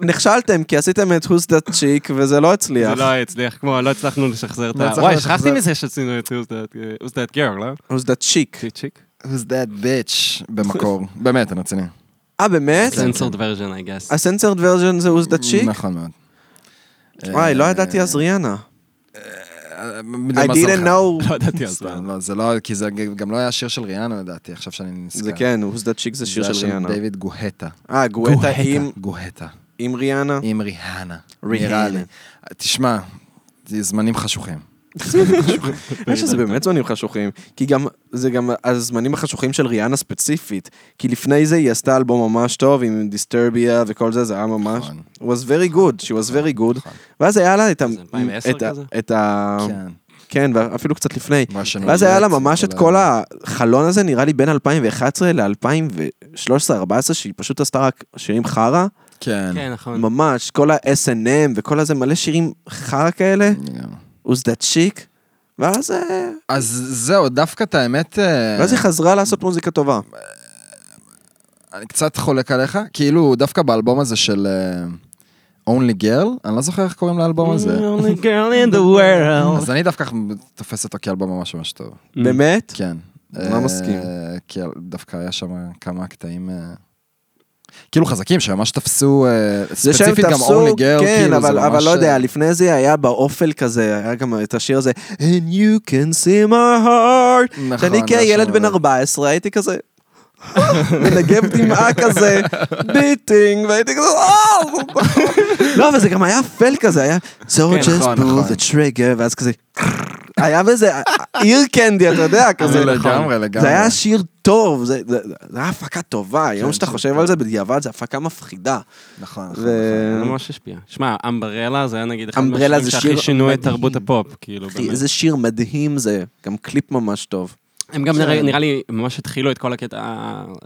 נכשלתם, כי עשיתם את Who's That Chick, וזה לא הצליח. זה לא הצליח, כמו, לא הצלחנו לשחזר את לא ה... וואי. שכחתי מזה שעשינו את Who's That Girl, לא? Who's That Chick. Who's that bitch במקור. באמת, אני רציני. אה, באמת? Censored version, I guess. הסנסרד ורז'ן זה Who's That Chick? נכון מאוד. וואי, לא ידעתי אז ריאנה. אה, I didn't know. לא ידעתי אז. סתם, לא, זה לא, כי זה גם לא היה שיר של ריאנה לדעתי, עכשיו שאני נזכר. זה כן, Who's That Chick זה שיר היה של ריאנה. דיוויד גוהטה. אה, גואטה עם- גוהטה. עם ריאנה? עם ריהנה. ריהנה. נראה לי. תשמע, זה זמנים חשוכים. אני חושב שזה באמת זמנים חשוכים, כי גם, זה גם הזמנים החשוכים של ריאנה ספציפית, כי לפני זה היא עשתה אלבום ממש טוב עם דיסטרביה וכל זה, זה היה ממש, נכון. it was very good, she was very good, נכון. ואז היה לה את ה... זה 2010 את ה-. כן. כן, ואפילו קצת לפני. ואז היה לה ממש את כל החלון הזה, נראה לי בין 2011 ל-2013-2014, שהיא פשוט עשתה רק שירים חרא, כן. כן, נכון. ממש, כל ה-S&M וכל הזה, מלא שירים חרא כאלה, לגמרי. Was that chic, ואז אה, אז זהו, דווקא את האמת... אה, ואז היא חזרה לעשות מוזיקה טובה. אני קצת חולק עליך, כאילו דווקא באלבום הזה של אה, Only Girl, אני לא זוכר איך קוראים לאלבום הזה. only girl in the world. אז אני דווקא תופס אותו כאלבום ממש ממש טוב. באמת? כן. מה אה, מסכים? כי דווקא היה שם כמה קטעים... אה, כאילו חזקים שממש תפסו, אה, ספציפית גם Only Girl, כן, כאילו, זה אבל, אבל לא יודע, אה, לפני זה היה באופל כזה, היה גם את השיר הזה, And you can see my heart. נכון, שאני כילד בן 14 הייתי כזה, מנגב דמעה כזה, ביטינג, והייתי כזה, "אה!" לא, אבל זה גם היה פל כזה, היה so just נכון, pull נכון. the trigger, ואז כזה, היה בזה עיר קנדי, אתה יודע, כזה. לגמרי, לגמרי. זה היה שיר טוב, זה זה- זה היה הפקה טובה, היום כן, שאתה שיר חושב. על זה בדיעבד, זה הפקה מפחידה. נכון, נכון. ו- זה ממש השפיע. שמע, אמברלה זה היה נגיד אחד מהשירים זה שהכי שיר שינו את. תרבות הפופ, כאילו, אחי, באמת. איזה שיר מדהים זה, גם קליפ ממש טוב. הם גם נראה נראה לי ממש התחילו את כל הקטע,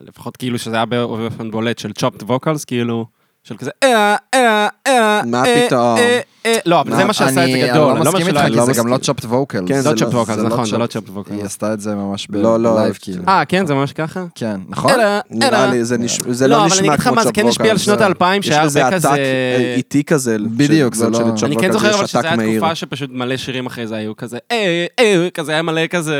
לפחות כאילו שזה היה באופן בולט של צ'ופט ווקלס, כאילו, של כזה, אה, אה, אה, מה אה, פתאום? אה, אה, לא, אבל זה מה שעשה את זה אני גדול. לא אומר מסכים שלא איתך, כי זה גם לא מסכים. צ'ופט ווקל. כן, זה לא צ'ופט לא- ווקלס, זה לא נכון, זה לא chopped. צ'ופט ווקלס. היא עשתה את זה ממש לא, לא, בלייב, כאילו. אה, כן, זה ממש ככה? כן, נכון? נראה. לי, זה נש- זה לא, לא אבל נשמע אני אגיד לך כמו מה, זה כן השפיע על שנות זה- האלפיים, יש שהיה לזה הרבה עתק, כזה- אה, איטי כזה. בדיוק, זה לא- אני כן זוכר אבל יש עתק היה מהיר. תקופה שפשוט מלא שירים אחרי זה היו כזה, אה, אה, כזה היה מלא כזה,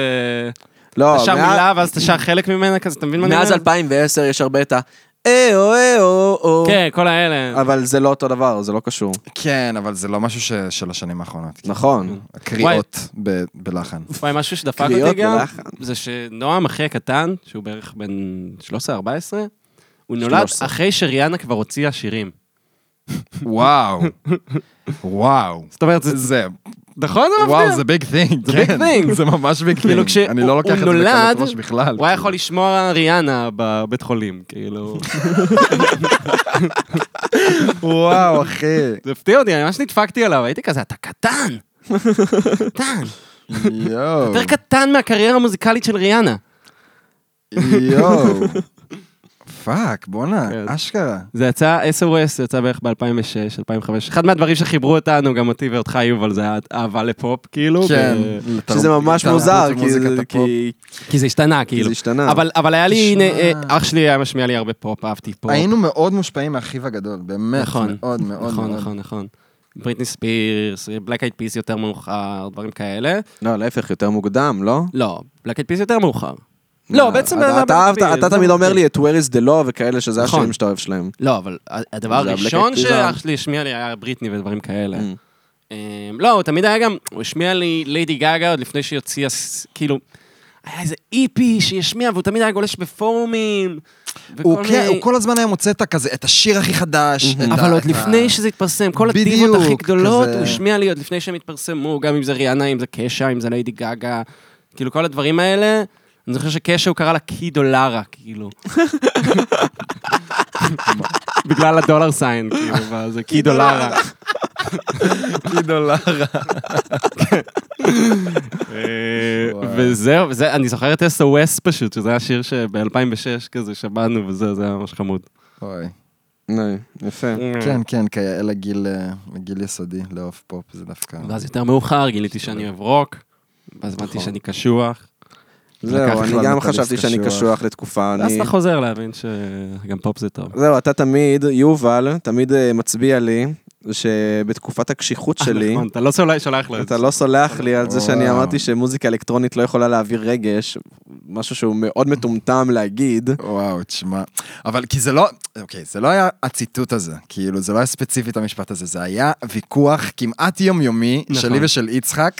לא, אתה שר מאז- מילה ואז אתה שר חלק ממנה כזה, אתה מבין מה אני מאז אומר? 2010 יש הרבה את ה... אה-או, אה-או, או. כן, כל האלה. אבל זה לא אותו דבר, זה לא קשור. כן, אבל זה לא משהו ש- של השנים האחרונות. נכון. הקריאות ב- בלחן. וואי, משהו שדפק קריאות אותי גם, בלחן. זה שנועם, אחי הקטן, שהוא בערך בן 13-14, הוא נולד 13. אחרי שריאנה כבר הוציאה שירים. וואו. וואו. זאת אומרת, זה... זה, נכון זה וואו, מפתיע? זה ביג תינג. זה big thing. זה ממש ביג כאילו, תינג. אני לא לוקח את זה בקלות ראש בכלל. הוא היה יכול לשמוע ריאנה בבית חולים, כאילו... וואו, אחי. זה הפתיע אותי, אני ממש נדפקתי עליו, הייתי כזה, אתה קטן. קטן. יואו. יותר קטן מהקריירה המוזיקלית של ריאנה. יואו. פאק, בואנה, כן. אשכרה. זה יצא, SOS זה יצא בערך ב-2006, 2005. אחד מהדברים שחיברו אותנו, גם אותי ואותך, יובל, זה האהבה לפופ, כאילו. כן. ו- שזה ממש מוזר, כי זה-. כי כי זה השתנה, כי כאילו. זה השתנה. אבל, אבל היה לי. הנה, אה, אח שלי היה משמיע לי הרבה פופ, אהבתי פופ. היינו מאוד מושפעים מאחיו הגדול, באמת. נכון, מאוד מאוד נכון, מאוד. נכון, נכון. בריטני ספירס, Black Eyed Peas יותר מאוחר, דברים כאלה. לא, להפך, יותר מוקדם, לא? לא, בלק אייד פיס יותר מאוחר. לא, בעצם... אתה- תמיד אומר לי את Where is the law וכאלה, שזה נכון. השירים שאתה אוהב שלהם. לא, אבל הדבר הראשון שאח שלי השמיע לי היה בריטני ודברים כאלה. Mm. אמ, לא, הוא תמיד היה גם, הוא השמיע לי ליידי גאגה עוד לפני שהיא הוציאה, כאילו, היה איזה איפי שהיא השמיעה, והוא תמיד היה גולש בפורומים. הוא כן, הוא כל הזמן היה מוצא את הכזה, את השיר הכי חדש. את אבל עוד לפני שזה התפרסם, כל בדיוק, הכי גדולות, כזה- הוא השמיע לי עוד לפני שהם התפרסמו, גם אם זה ריאנה, אם זה קשה, אם זה ליידי גאגה, כאילו כל הדברים האלה. אני זוכר שקשה הוא קרא לה קי דולרה, כאילו. בגלל הדולר סיין, כאילו, זה קי דולרה. קי דולרה. אה, וזהו, וזה, אני זוכר את SOS פשוט, שזה היה שיר שב-2006 כזה שמענו, וזהו, זה היה ממש חמוד. אוי. יפה. כן, כן, כיאה לגיל אה, יסודי, לאהוב פופ, זה דווקא... ואז יותר מאוחר גיליתי שאני אוהב רוק, ואז הבנתי שאני קשוח. זהו, אני גם חשבתי שאני קשוח. לתקופה. אני- אתה חוזר להבין שגם פופ זה טוב. זהו, אתה תמיד, יובל, תמיד אה, מצביע לי, שבתקופת הקשיחות שלי, נכון, אתה לא סולח- את אתה. לא סולח לי על זה שאני. אמרתי שמוזיקה אלקטרונית לא יכולה להעביר רגש, משהו שהוא מאוד מטומטם להגיד. וואו, תשמע. אבל כי זה לא, אוקיי, זה לא היה הציטוט הזה, כאילו, זה לא היה ספציפית המשפט הזה, זה היה ויכוח כמעט יומיומי נכון. שלי ושל יצחק,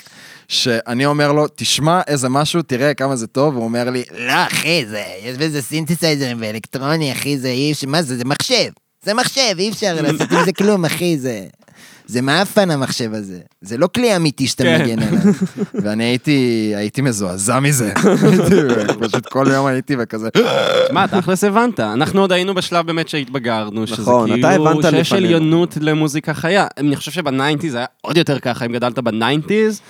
שאני אומר לו, תשמע איזה משהו, תראה כמה זה טוב, הוא אומר לי, לא, אחי, זה, יש בזה סינתסייזרים ואלקטרוני, אחי, זה אי אפשר, מה זה, זה מחשב. זה מחשב, אי אפשר לעשות עם זה כלום, אחי, זה... זה מעפן המחשב הזה. זה לא כלי אמיתי שאתה כן. מגן עליו. ואני הייתי, הייתי מזועזע מזה. פשוט כל יום הייתי וכזה, מה, תכלס הבנת. אנחנו עוד היינו בשלב באמת שהתבגרנו, שזה נכון, כאילו, שיש. עליונות למוזיקה חיה. אני חושב שבניינטיז היה עוד יותר ככה, אם גדלת בניינטיז,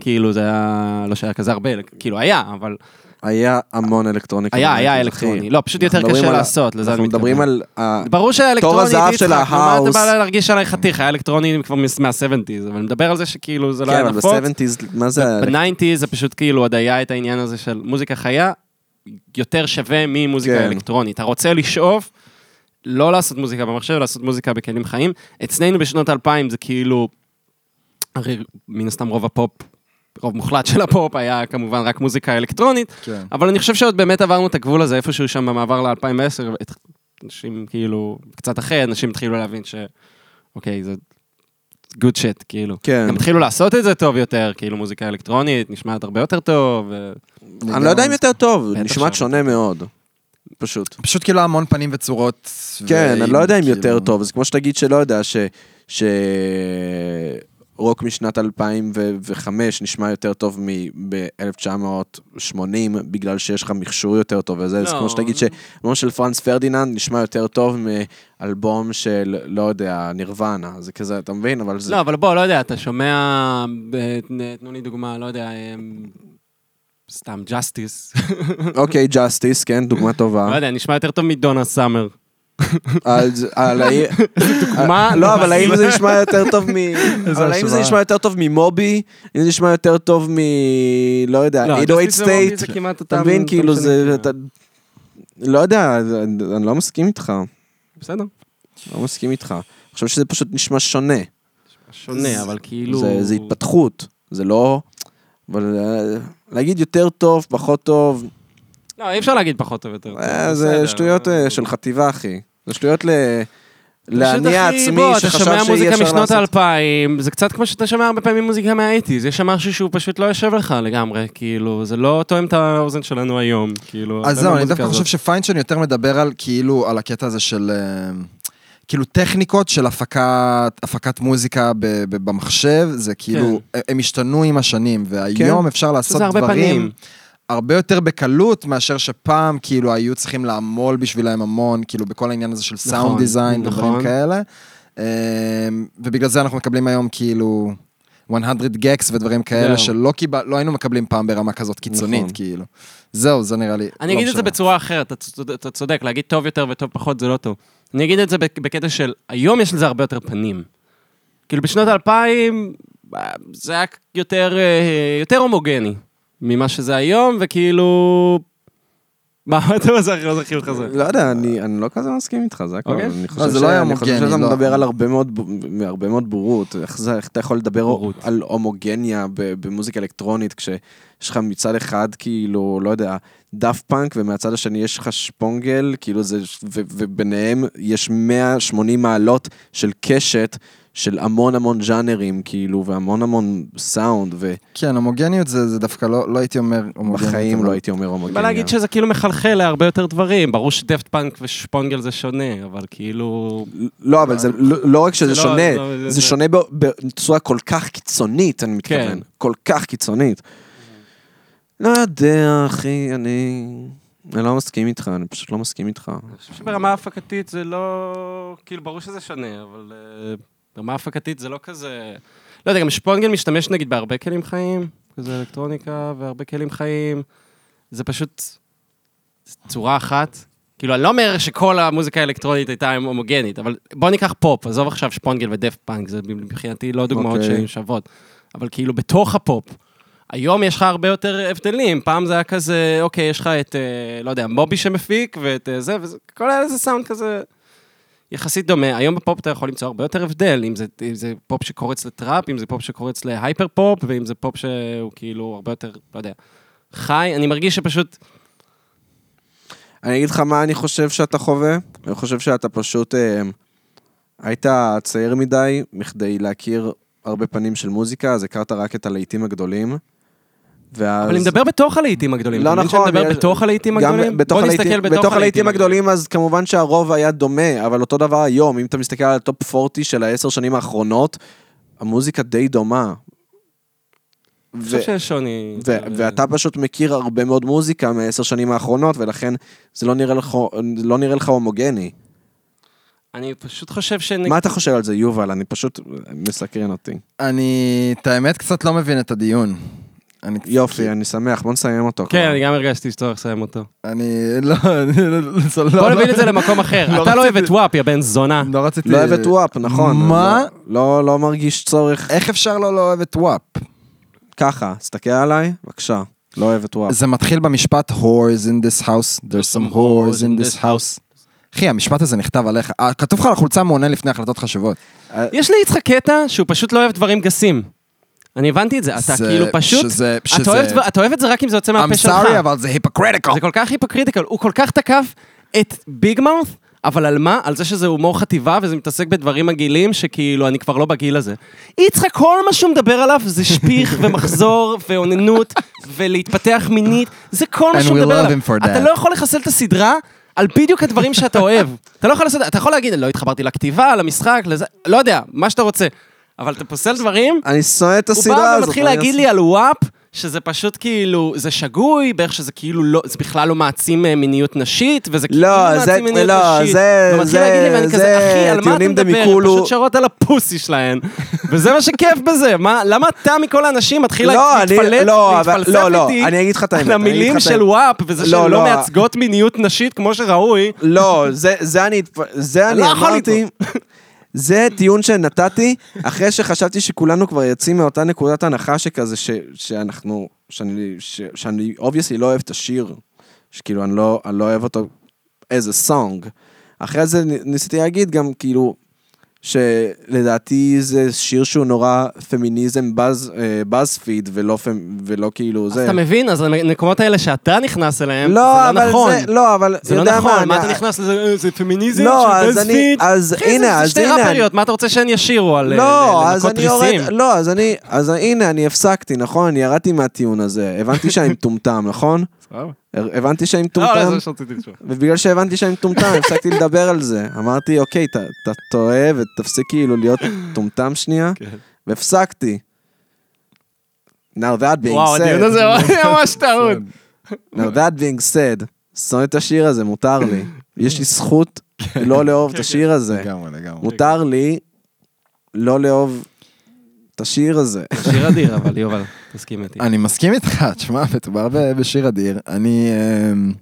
כאילו זה היה, לא שהיה כזה הרבה, כאילו היה, אבל היה המון אלקטרוניקה. היה, היה. אלקטרוני. לא, פשוט יותר קשה לעשות, לזה אני אנחנו מדברים מתכוון. על... ברור של יצחק, מה אתה. בא להרגיש עליי חתיך, היה אלקטרוני כבר מה-70's, אבל מדבר על זה שכאילו זה לא כן, היה אבל נפוץ. ב-70's, מה זה... היה? בניינטיז זה פשוט כאילו עוד היה את העניין הזה של מוזיקה חיה, יותר שווה ממוזיקה כן. אלקטרונית. אתה רוצה לשאוף, לא לעשות מוזיקה במחשב, לעשות מוזיקה בכלים חיים. אצלנו בשנות 2000 זה כאילו, הרי מן הסתם רוב הפופ, רוב מוחלט של הפופ היה כמובן רק מוזיקה אלקטרונית, כן. אבל אני חושב שעוד באמת עברנו את הגבול הזה איפשהו שם במעבר ל-2010, אנשים כאילו, קצת אחרי, אנשים התחילו להבין ש... אוקיי, זה good shit, כאילו. כן. גם התחילו לעשות את זה טוב יותר, כאילו מוזיקה אלקטרונית, נשמעת הרבה יותר טוב. ו... אני לא יודע אם יותר טוב, נשמעת. שונה מאוד. פשוט. פשוט כאילו המון פנים וצורות. כן, אני לא יודע אם כאילו- יותר טוב, זה כמו שתגיד שלא יודע, ש... רוק משנת 2005 נשמע יותר טוב מב-1980, בגלל שיש לך מכשור יותר טוב וזה, זה לא. כמו שתגיד שאלבום של Franz Ferdinand נשמע יותר טוב מאלבום של, לא יודע, נירוונה, זה כזה, אתה מבין? אבל זה... לא, אבל בוא, לא יודע, אתה שומע, ב- תנו לי דוגמה, לא יודע, אמ, סתם Justice. אוקיי, Justice, כן, דוגמה לא טובה. יודע, נשמע יותר טוב מדונה סאמר. אז- על האי- מה? לא, אבל האם זה נשמע יותר טוב מ... אבל האם זה. נשמע יותר טוב ממובי? אם זה נשמע יותר טוב מ... לא יודע, לא, 808 Justice ומובי State? אתה מבין? כאילו זה... לא יודע, אני לא מסכים איתך. בסדר, לא מסכים איתך. אני חושב שזה פשוט נשמע שונה. שונה, אבל כאילו... זה זה התפתחות. זה לא... אבל אה, להגיד יותר טוב, פחות טוב, לא, אי אפשר להגיד פחות טוב יותר. אה, זה. שטויות אה, של חטיבה, אחי. זה שטויות ל... להניע עצמי בוא, אתה שחשב שומע שאי מוזיקה אפשר משנות לעשות. האלפיים, זה קצת כמו שאתה שומע הרבה פעמים מוזיקה מהאייטיז, יש שם משהו שהוא פשוט לא יושב לך לגמרי, כאילו, זה לא תואם את האוזן שלנו היום, כאילו, אז זהו, אני מהמוזיקה דווקא. חושב שפיינשטיין יותר מדבר על כאילו, על הקטע הזה של... אה, כאילו טכניקות של הפקת, הפקת מוזיקה ב, ב, במחשב, זה כאילו, הם השתנו עם השנים, והיום אפשר לעשות דברים פנים. הרבה יותר בקלות מאשר שפעם כאילו היו צריכים לעמול בשבילם המון, כאילו בכל העניין הזה של סאונד נכון, דיזיין ודברים נכון. כאלה. אה, ובגלל זה אנחנו מקבלים היום כאילו 100 גקס ודברים כאלה זהו. שלא קיבל, לא היינו מקבלים פעם ברמה כזאת קיצונית, נכון. כאילו. זהו, זה נראה לי. אני לא אגיד את זה. בצורה אחרת, אתה צודק- אתה צודק, להגיד טוב יותר וטוב פחות זה לא טוב. אני אגיד את זה בק- בקטע של, היום יש לזה הרבה יותר פנים. כאילו בשנות האלפיים, אה, זה היה יותר, אה, יותר הומוגני ממה שזה היום, וכאילו... מה, אתה מזכיר איזה חיוך הזה? לא יודע, אני, אני לא כזה מסכים איתך, זה הכל. אוקיי. אני לא, חושב, זה. לא היה אני חושב הומוגני, שאתה לא. מדבר על הרבה מאוד, ב- הרבה מאוד בורות. איך, זה, איך אתה יכול לדבר בורות. על הומוגניה ב- במוזיקה אלקטרונית, כשיש לך מצד אחד, כאילו, לא יודע, Daft Punk, ומהצד השני יש לך Shpongle, כאילו זה, ו, וביניהם יש 180 מעלות של קשת, של המון המון ז'אנרים, כאילו, והמון המון סאונד, כן, הומוגניות זה זה דווקא לא לא הייתי אומר הומוגניות. ובחיים אבל- לא הייתי אומר הומוגניה. בא להגיד שזה כאילו מחלחל להרבה יותר דברים. ברור ש Daft Punk ו Shpongle זה שונה, אבל כאילו... לא, אבל זה לא לא רק שזה זה לא- שונה, לא, זה- זה זה- שונה ב- בצורה כל כך קיצונית, אני מתכוון. כן. כל כך קיצונית. לא יודע, אחי, אני... אני לא מסכים איתך, אני פשוט לא מסכים איתך. אני חושב שברמה ההפקתית זה לא... כאילו, ברור שזה שונה, אבל אה, ברמה ההפקתית זה לא כזה... לא יודע, גם שפונגל משתמש נגיד בהרבה כלים חיים, כזה אלקטרוניקה והרבה כלים חיים. זה פשוט צורה אחת. כאילו, אני לא אומר שכל המוזיקה האלקטרונית הייתה הומוגנית, אבל בוא ניקח פופ, עזוב עכשיו שפונגל ודף פאנק, זה מבחינתי לא דוגמאות אוקיי. שהן שוות. אבל כאילו, בתוך הפופ, היום יש לך הרבה יותר הבדלים, פעם זה היה כזה, אוקיי, יש לך את, אה, לא יודע, מובי שמפיק, ואת אה, זה, וזה, כל אלה זה סאונד כזה יחסית דומה. היום בפופ אתה יכול למצוא הרבה יותר הבדל, אם זה, אם זה פופ שקורץ ל trap, אם זה פופ שקורץ ל hyper pop, ואם זה פופ שהוא כאילו הרבה יותר, לא יודע, חי. אני מרגיש שפשוט, אני אגיד לך מה אני חושב שאתה חווה, אני חושב שאתה פשוט אה, היית צעיר מדי מכדי להכיר הרבה פנים של מוזיקה, אז הכרת רק את הלהיטים הגדולים. ואז... אבל אני מדבר בתוך הלהיטים הגדולים. לא נכון, שאני מדבר יש- בתוך הלהיטים הגדולים? בוא נסתכל בתוך בתוך הלהיטים הגדולים, אז כמובן שהרוב היה דומה, אבל אותו דבר היום, אם אתה מסתכל על ה top 40 של העשר שנים האחרונות, המוזיקה די דומה. אני חושב שיש שוני. ו- ואתה פשוט מכיר הרבה מאוד מוזיקה מהעשר שנים האחרונות, ולכן זה לא נראה לך, לא נראה לך הומוגני. אני פשוט חושב ש... מה אתה חושב על זה, יובל? אני פשוט מסקרן אותי. אני, את האמת, קצת לא מבין את הדיון. אני יופי, אני שמח, בוא נסיים אותו. כן. אני גם הרגשתי שצריך לסיים אותו. אני לא, אני לא, לא, בוא לא- נוביל את זה למקום אחר. לא אתה לא אוהב את וואפ, יא בן זונה. לא רציתי... לא אוהב את וואפ, נכון. מה? לא, לא, לא מרגיש צורך איך אפשר לא לאהוב את וואפ? ככה, תסתכל עליי, בבקשה. לא אוהב את WAP. זה מתחיל במשפט whores in this house, there's some whores in this house. אחי, המשפט הזה נכתב עליך. אה, כתוב לך על החולצה מעונה לפני החלטות חשובות. יש ליצחק קטע שהוא פשוט לא אוהב דברים גסים. אני הבנתי את זה, אתה זה- כאילו פשוט, שזה- אתה שזה- אוהב דבר- אתה אוהב את זה רק אם זה יוצא מהפה I'm שלך. sorry, אבל זה hypocritical. זה כל כך hypocritical, הוא כל כך תקף את Big Mouth, אבל על מה? על זה שזה הומור חטיבה וזה מתעסק בדברים מגעילים שכאילו אני כבר לא בגיל הזה. יצחק, כל מה שהוא מדבר עליו זה שפיך ומחזור ואוננות ולהתפתח מינית, זה כל מה שהוא מדבר עליו. אתה. לא יכול לחסל את הסדרה על בדיוק הדברים שאתה אוהב. אתה לא יכול לעשות, אתה יכול להגיד, לא התחברתי לכתיבה, למשחק, לזה, לא יודע, מה שאתה רוצה. אבל אתה פוסל דברים, אני שונא את הוא הסדרה בא הזאת. ומתחיל אני להגיד לי על וואפ, שזה פשוט כאילו, זה שגוי, בערך שזה כאילו לא, זה בכלל לא מעצים אה, מיניות נשית, וזה כאילו לא, מעצים זה- מיניות לא, נשית. זה- ומתחיל זה- להגיד לי, ואני זה כזה, אחי, על מה אתה מדבר? הן דמיקולו." פשוט שרות על הפוסי שלהן, וזה מה שכיף בזה, מה, למה אתה מכל האנשים מתחיל לא, להתפלט, לא, להתפלסף לא, לא, איתי, אני אגיד לך את האמת, על המילים של. WAP, וזה לא, שהן לא לא. מייצגות מיניות נשית כמו שראוי. לא, זה, אני, זה אני לא יכול אמרתי, זה טיעון שנתתי, אחרי שחשבתי שכולנו כבר יוצאים מאותה נקודת הנחה שכזה, ש, שאנחנו, שאני, ש, שאני obviously לא אוהב את השיר, שכאילו אני לא, אני לא אוהב אותו as a song. אחרי זה ניסיתי להגיד גם כאילו, שלדעתי זה שיר שהוא נורא פמיניזם באז, אה, באז פיד ולא, פמ, ולא כאילו אז זה. אתה מבין, אז המקומות האלה שאתה נכנס אליהם, זה לא, לא אבל נכון. זה, לא, אבל, זה לא נכון, מה אני- אתה נכנס לזה, "אה, זה פמיניזם לא, של אז אני- בזפיד? אז אחי, הנה, זה- אז זה שתי הנה, אני- ראפריות, מה אתה רוצה שהן ישירו על אה, לא, אז אני יורד? לא, אז אני, אז הנה, אני הפסקתי, נכון? אני ירדתי מהטיעון הזה. הבנתי שאני מטומטם, נכון? הבנתי שאני לא, לא, מטומטם, לשמוע. ובגלל שהבנתי שאני מטומטם, הפסקתי לדבר על זה. אמרתי, אוקיי, אתה טועה ותפסיק כאילו להיות מטומטם שנייה, כן. והפסקתי. Now that being וואו, הדיון הזה said, ממש טעות. now that being said, שונא את השיר הזה, מותר לי. יש לי זכות לא לאהוב את השיר הזה. לגמרי, לגמרי. מותר לי לא לאהוב את השיר הזה. שיר אדיר, אבל יובל, תסכים איתי. אני מסכים איתך, תשמע, מדובר בשיר אדיר. אני... אמ,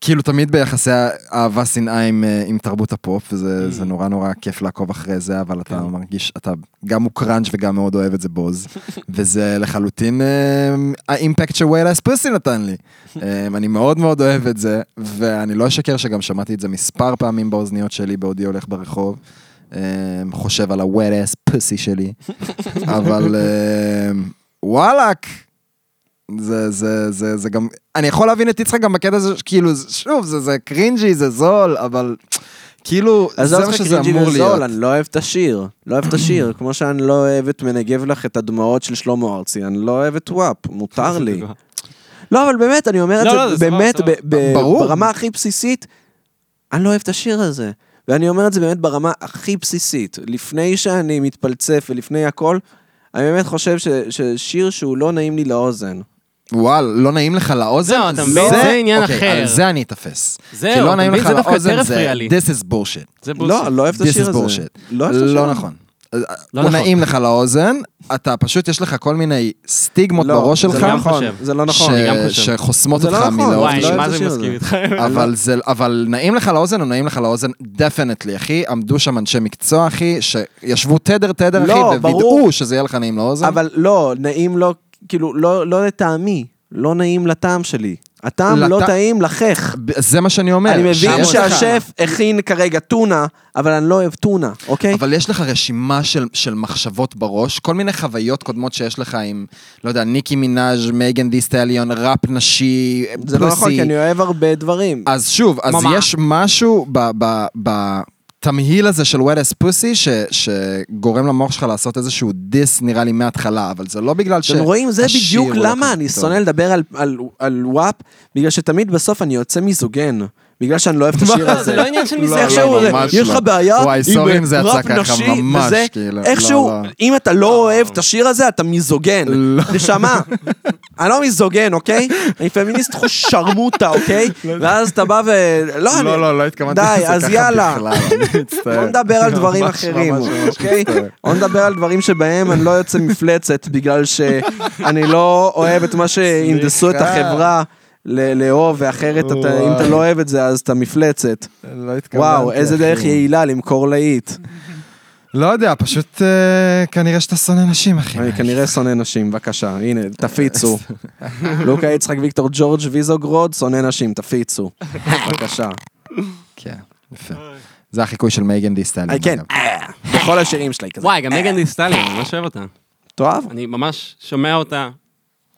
כאילו תמיד ביחסי אהבה שנאה עם, אה, עם תרבות הפופ, וזה זה נורא נורא כיף לעקוב אחרי זה, אבל אתה מרגיש, אתה גם מוקרנץ' וגם מאוד אוהב את זה בוז, וזה לחלוטין אמ, האימפקט שווייל אס פוסי נתן לי. אמ, אני מאוד מאוד אוהב את זה, ואני לא אשקר שגם שמעתי את זה מספר פעמים באוזניות שלי בעודי הולך ברחוב. אמ, חושב על ה-wet ass pussy שלי, אבל אמ, וואלאק, זה, זה, זה, זה גם, אני יכול להבין את יצחק גם בקטע הזה, כאילו, שוב, זה, זה קרינג'י, זה זול, אבל כאילו, אז זה לא מה שזה אמור וזול, להיות. אני לא אוהב את השיר. לא אוהב את השיר, כמו שאני לא אוהב את מנגב לך את הדמעות של שלמה ארצי, אני לא אוהב את וואפ, מותר לי. לא, אבל באמת, אני אומר את לא, לא, זה זה סבבה, באמת. ברמה הכי בסיסית, אני לא אוהב את השיר הזה. ואני אומר את זה באמת ברמה הכי בסיסית. לפני שאני מתפלצף ולפני הכל, אני באמת חושב ש- ששיר שהוא לא נעים לי לאוזן. וואל, לא נעים לך לאוזן? זהו, אתה מבין? זה עניין אוקיי, אחר. על זה אני אתפס. זהו, כי לא אתה נעים מבין? לך זה דווקא לאוזן, יותר זה הפריע לי. This is bullshit. זה בולשיט. לא, לא אוהב את This השיר is הזה. bullshit. לא אוהב את השיר לא. נכון. לא הוא נכון. נעים לך לאוזן, אתה פשוט, יש לך כל מיני סטיגמות לא, בראש זה שלך, לא גם נכון. זה לא נכון. ש- אני גם חושב. שחוסמות זה אותך לא נכון. מלאהוב וואי, את לא. מה זה מסכים. איתך. אבל זה, אבל נעים לך לאוזן או נעים לך לאוזן? definitely, אחי. עמדו שם אנשי מקצוע, אחי, שישבו תדר תדר, לא, אחי, ברור. ווידאו שזה יהיה לך נעים לאוזן. אבל לא, נעים לא, כאילו, לא, לא לטעמי, לא נעים לטעם שלי. הטעם לא טעים לחך. זה מה שאני אומר. אני מבין לך- שהשף הכין כרגע טונה, אבל אני לא אוהב טונה, אוקיי? אבל יש לך רשימה של, של מחשבות בראש, כל מיני חוויות קודמות שיש לך עם, לא יודע, ניקי מנאז', מייגן די סטליון, ראפ נשי, זה לא נכון. כי אני אוהב הרבה דברים. אז שוב, אז. יש משהו ב- ב- בתמהיל הזה של wet as pussy, ש, שגורם למוח שלך לעשות איזשהו דיס, נראה לי, מההתחלה, אבל זה לא בגלל ש... אתם רואים, זה בדיוק לא למה אני. שונא לדבר על- על- על וואפ, בגלל שתמיד בסוף אני יוצא מיזוגן. בגלל שאני לא אוהב את השיר הזה. זה לא עניין של לא, מזה. איכשהו, לא, יש לך לא. בעיה וואי, עם ככה, נשי, וזה, כאילו, איכשהו. אם אתה לא אוהב את השיר הזה, אתה מיזוגן. נשמה, אני לא מיזוגן, אוקיי? אני פמיניסט חוש שרמוטה, אוקיי? ואז אתה בא ו... לא, לא, לא, התכוונתי די, לזה אז ככה יאללה. בכלל, אני מצטער. בוא נדבר על דברים אחרים, אוקיי? בוא נדבר על דברים שבהם אני לא יוצא מפלצת, בגלל שאני לא אוהב את מה שהנדסו את. החברה לאהוב, ואחרת אתה- אם אתה לא אוהב את זה, אז אתה מפלצת. לא התכוונתי, וואו, איזה. דרך יעילה למכור להיט. לא יודע, פשוט אה, כנראה שאתה שונא נשים, אחי. אני כנראה שונא נשים, בבקשה, הנה, תפיצו. לוקה יצחק ויקטור ג'ורג' ויזוגרוד, שונא נשים, תפיצו. בבקשה. כן, יפה. זה החיקוי של מייגן די סטליון. אה, כן, בכל השירים שלי כזה. וואי, גם מגן די סטליון, אני ממש אוהב אותה. תאהב. אני ממש שומע אותה,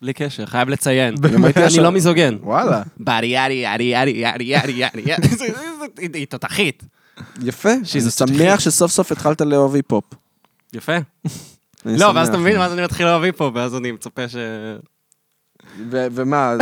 בלי קשר, חייב לציין. אני לא מיזוגן. וואלה. בארי יארי יארי יארי יארי יארי יארי יארי. זה- זה- זה- היא- תותחית. יפה, אני שמח שסוף סוף התחלת לאהוב היפ-הופ. יפה. לא, ואז. אתה מבין, ואז אני מתחיל לאהוב היפו, ואז אני מצפה ש... ומה,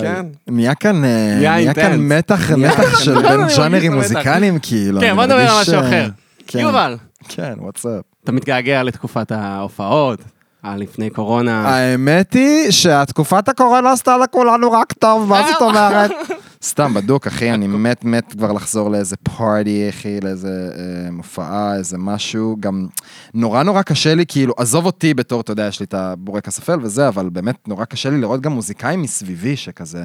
כן. נהיה כאן, אה, נהיה נהיה כאן. מתח, מתח של בין ז'אנרים המתח. מוזיקליים, כאילו. כן, בוא נדבר על משהו אה, אחר. כן. יובל, כן, וואטסאפ. אתה מתגעגע לתקופת ההופעות, הלפני קורונה. האמת היא שתקופת הקורונה עשתה לכולנו רק טוב, מה זאת אומרת? סתם, בדוק, אחי, אני מת מת כבר לחזור לאיזה פארטי, אחי, לאיזה אה, מופעה, איזה משהו. גם נורא נורא קשה לי, כאילו, עזוב אותי בתור, אתה יודע, יש לי את הבורקס אפל וזה, אבל באמת נורא קשה לי לראות גם מוזיקאים מסביבי שכזה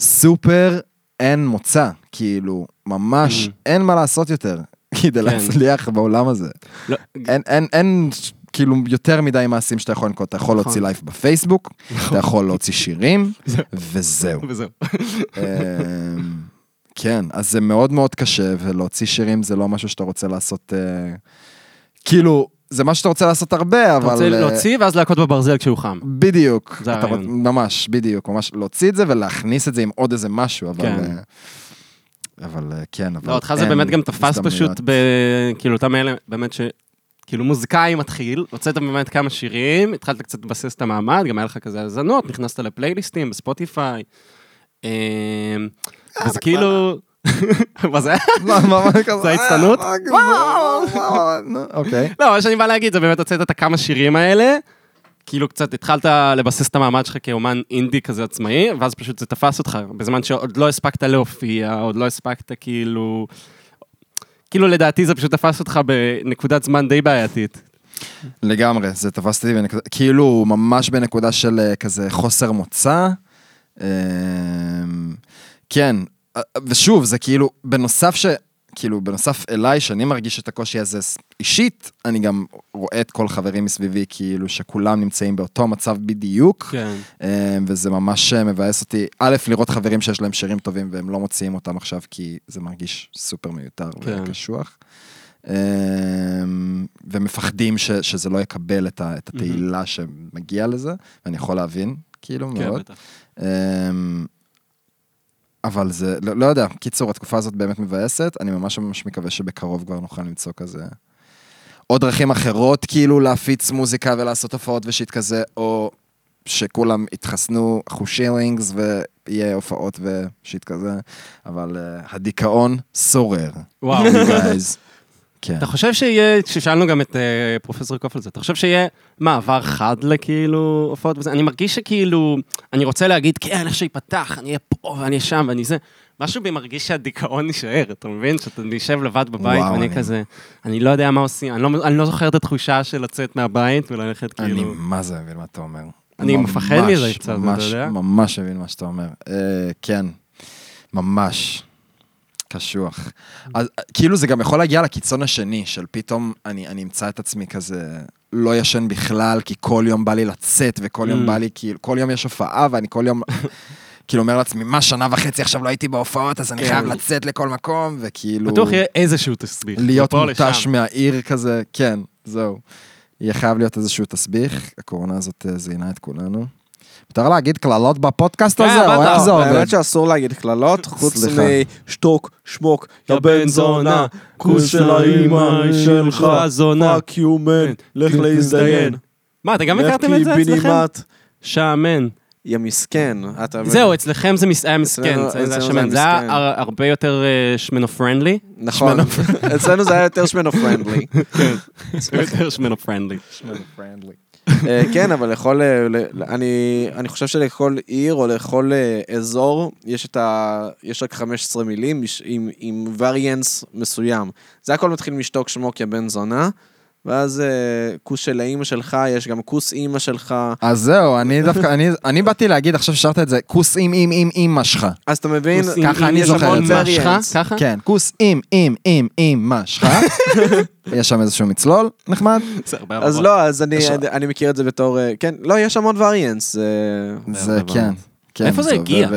סופר אין מוצא, כאילו, ממש אין מה לעשות יותר כדי להצליח בעולם הזה. לא, אין, אין, אין כאילו יותר מדי מעשים שאתה יכול לנקוט, אתה יכול להוציא לייב בפייסבוק, אתה יכול להוציא שירים, וזהו. וזהו. אמ, כן, אז זה מאוד מאוד קשה, ולהוציא שירים זה לא משהו שאתה רוצה לעשות, אה, כאילו, זה מה שאתה רוצה לעשות הרבה, אתה אבל... רוצה אה, להוציא ואז להכות בברזל כשהוא חם. בדיוק, זה אתה הרעיון. ממש, בדיוק, ממש להוציא את זה ולהכניס את זה עם עוד איזה משהו, אבל... כן. אה, אבל כן, אבל לא, אותך זה באמת גם תפס. פשוט. כאילו, אותם אלה, באמת. כאילו מוזיקאי מתחיל, הוצאת באמת כמה שירים, התחלת קצת לבסס את המעמד, גם היה לך כזה האזנות, נכנסת לפלייליסטים, בספוטיפיי. אמ, וזה כאילו... מה זה? מה, מה, מה? זה ההצטנות? אה, אוקיי. לא, מה שאני בא להגיד זה באמת הוצאת את הכמה שירים האלה, כאילו קצת התחלת לבסס את המעמד שלך כאומן אינדי כזה עצמאי, ואז פשוט זה תפס אותך, בזמן שעוד לא הספקת להופיע, עוד לא הספקת כאילו... כאילו לדעתי זה פשוט תפס אותך בנקודת זמן די בעייתית. לגמרי, זה תפס אותי בנקודה, כאילו ממש בנקודה של אה, כזה חוסר מוצא. אמ, כן, ושוב, זה כאילו, בנוסף ש... כאילו, בנוסף אליי, שאני מרגיש את הקושי הזה אישית, אני גם רואה את כל חברים מסביבי, כאילו, שכולם נמצאים באותו מצב בדיוק. כן. אמ, וזה ממש אה, מבאס אותי, א', לראות חברים שיש להם שירים טובים והם לא מוציאים אותם עכשיו, כי זה מרגיש סופר מיותר כן. וקשוח. אמ, ומפחדים ש, שזה לא יקבל את, ה, את התהילה שמגיע לזה, ואני יכול להבין, כאילו, כן, מאוד. בטח. אבל זה, לא, לא יודע, קיצור, התקופה הזאת באמת מבאסת, אני ממש ממש מקווה שבקרוב כבר נוכל למצוא כזה... עוד דרכים אחרות, כאילו להפיץ מוזיקה ולעשות הופעות ושיט כזה, או שכולם יתחסנו, אחו שילינגס ויהיה הופעות ושיט כזה, אבל uh, הדיכאון שורר. וואו. כן. אתה חושב שיהיה, כששאלנו גם את uh, פרופסור קוף על זה, אתה חושב שיהיה מעבר חד לכאילו הופעות וזה? אני מרגיש שכאילו, אני רוצה להגיד, כן, איך שיפתח, אני אהיה פה ואני אהיה שם ואני זה. משהו בי מרגיש שהדיכאון יישאר, אתה מבין? שאתה נשב לבד בבית וואו, ואני אני- כזה, אני לא יודע מה עושים, אני לא, אני לא זוכר את התחושה של לצאת מהבית וללכת אני כאילו... מה זה מבין מה אתה אומר. אני ממש, מפחד מזה קצת, אתה יודע? ממש מבין מה שאתה אומר. אה, כן, ממש. קשוח. אז כאילו זה גם יכול להגיע לקיצון השני, של פתאום אני, אני אמצא את עצמי כזה לא ישן בכלל, כי כל יום בא לי לצאת, וכל יום Mm. בא לי, כאילו, כל יום יש הופעה, ואני כל יום, כאילו אומר לעצמי, מה, שנה וחצי עכשיו לא הייתי בהופעות, אז אני כן. חייב לצאת לכל מקום, וכאילו... בטוח יהיה איזשהו תסביך. להיות מותש. מהעיר כזה, כן, זהו. יהיה חייב להיות איזשהו תסביך, הקורונה הזאת אה, זיינה את כולנו. מותר להגיד קללות בפודקאסט כן, הזה, או בטח. איך זה עובד? האמת שאסור להגיד קללות, חוץ. משתוק, שמוק, יא בן זונה, כוס של האימא שלך, זונה. fuck you man, לך כן, להזדיין. מה, אתם גם הכרתם את זה אצלכם? שמן. יא מסכן. אתה מבין? זהו, אצלכם זה היה מסכן, אצלנו- זה- היה הרבה יותר אה, שמנו friendly. נכון. אצלנו זה היה יותר שמנו friendly. יותר שמנו friendly. אה, כן, אבל לכל... אה, אני, אני חושב שלכל עיר או לכל אה, אזור יש את ה... יש רק 15 מילים עם, עם וריאנס מסוים. זה הכל מתחיל משתוק שמוק יא בן זונה, ואז אה, כוס של האימא שלך, יש גם כוס אימא שלך. אז זהו, אני דווקא, אני- אני באתי להגיד, עכשיו ששרת את זה, כוס עם עם עם אימא שלך. אז אתה מבין? ככה אני זוכר את זה. ככה? כן, כוס עם עם עם אימא שלך. יש שם איזשהו מצלול נחמד. אז. לא, אז אני, אני מכיר את זה בתור... אה, כן, לא, יש המון וריאנס. אה, זה כן. כן, מאיפה זה הגיע?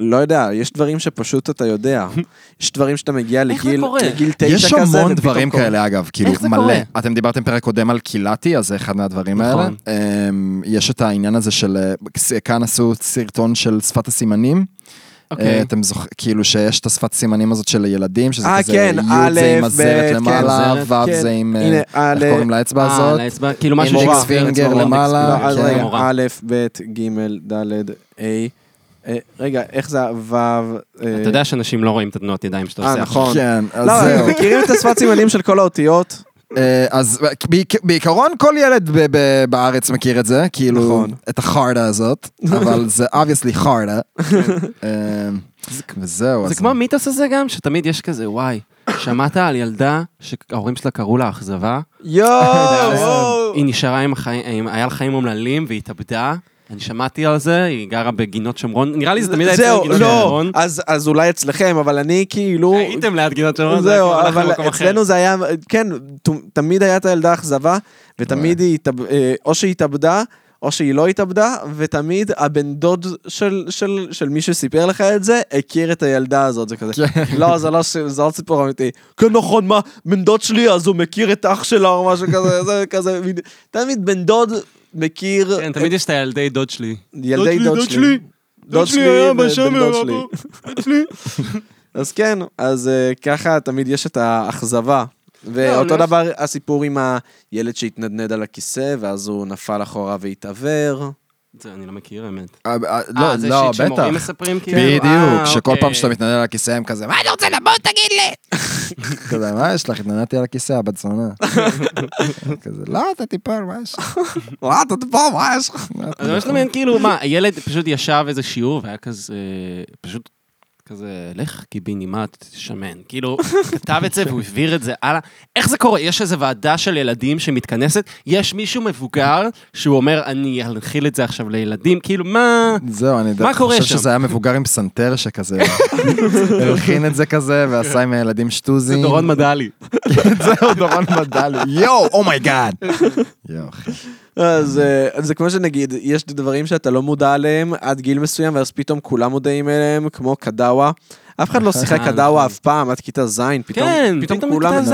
אה, לא יודע, יש דברים שפשוט אתה יודע. יש דברים שאתה מגיע לגיל, קורה? לגיל תשע כזה, יש המון ופתאום דברים קורה. כאלה אגב, כאילו מלא. קורה? אתם דיברתם פרק קודם על קילאטי, אז זה אחד מהדברים האלה. נכון. אמ, יש את העניין הזה של, אה, כאן עשו סרטון של שפת הסימנים. אה, אוקיי. אתם זוכרים, כאילו שיש את השפת סימנים הזאת של ילדים, שזה אה, כזה, כן, י' זה עם ב', הזרת כן, למעלה, ו' כן. זה עם, אה, הנה, איך קוראים לאצבע אה, הזאת? כאילו משהו מורה. פינגר למעלה. לא, כן. א', ב', ג', ד', ה', אה, רגע, איך זה ו', אה, אתה יודע שאנשים לא רואים את התנועות ידיים שאתה אה, עושה. נכון. כן, אז לא, זהו. מכירים את השפת סימנים של כל האותיות? אה, אז בעיק- בעיקרון כל ילד בארץ מכיר את זה, כאילו, נכון. את החרדה הזאת, אבל זה obviously חרדה. אה, וזהו, זה. כמו המיתוס הזה גם, שתמיד יש כזה, וואי, שמעת על ילדה שההורים שלה קראו לה אכזבה? יואו! היא נשארה עם החיים, היה לה חיים אומללים והיא התאבדה. אני שמעתי על זה, היא גרה בגינות שומרון. נראה לי זה תמיד היה אצלנו זהו, גינות לא, שומרון. אז אז אולי אצלכם, אבל אני כאילו... הייתם ליד גינות שומרון, זה זהו, אבל. אצלנו זה היה, כן, תמיד הייתה את הילדה אכזבה, ותמיד היא, אה, או שהיא התאבדה, או שהיא לא התאבדה, ותמיד הבן דוד של, של, של מי שסיפר לך את זה, הכיר את הילדה הזאת, זה כזה. לא, זה לא, ש- זה לא סיפור אמיתי. כן, נכון, מה, בן דוד שלי, אז הוא מכיר את אח שלה או משהו כזה, זה כזה, תמיד בן דוד מכיר... כן, תמיד יש את הילדי דוד שלי. ילדי דוד שלי. דוד שלי היה בשם, דוד שלי. פה, דוד שלי. אז כן, אז אה, ככה תמיד יש את האכזבה. ואותו לא, דבר הסיפור עם הילד שהתנדנד על הכיסא, ואז הוא נפל אחורה והתעוור. זה אני לא מכיר, האמת. אה, אה, אה, לא, זה לא, שיט שמורים בטח. מספרים כאילו? אה, בדיוק, שכל אוקיי. פעם שאתה מתנדנד על הכיסא הם כזה, מה אתה רוצה לבוא, תגיד לי. כזה, מה יש לך? התנדנדתי על הכיסא, הבת זונה. כזה, לא, אתה תיפול, מה יש לך? מה אתה פה, מה יש לך? אני ממש מדמיין, כאילו, מה, הילד פשוט ישב איזה שיעור והיה כזה, פשוט כזה, לך קיבינימט שמן. כאילו, כתב את זה והוא העביר את זה הלאה. איך זה קורה? יש איזו ועדה של ילדים שמתכנסת, יש מישהו מבוגר שהוא אומר, אני אנחיל את זה עכשיו לילדים, כאילו, מה... זהו, אני מה קורה חושב שם? שזה היה מבוגר עם פסנתר שכזה, הלחין את זה כזה, ועשה עם הילדים זה שטוזים. דורון מדלי. זהו, דורון מדלי. יואו, oh my God. יואו, אחי. אה, אז זה כמו שנגיד, יש דברים שאתה לא מודע עליהם עד גיל מסוים, ואז פתאום כולם מודעים אליהם, כמו קדאווה. אף אחד לא שיחק קדאווה. אף פעם, עד כיתה ז', פתאום כן, פתאום כולם... ז'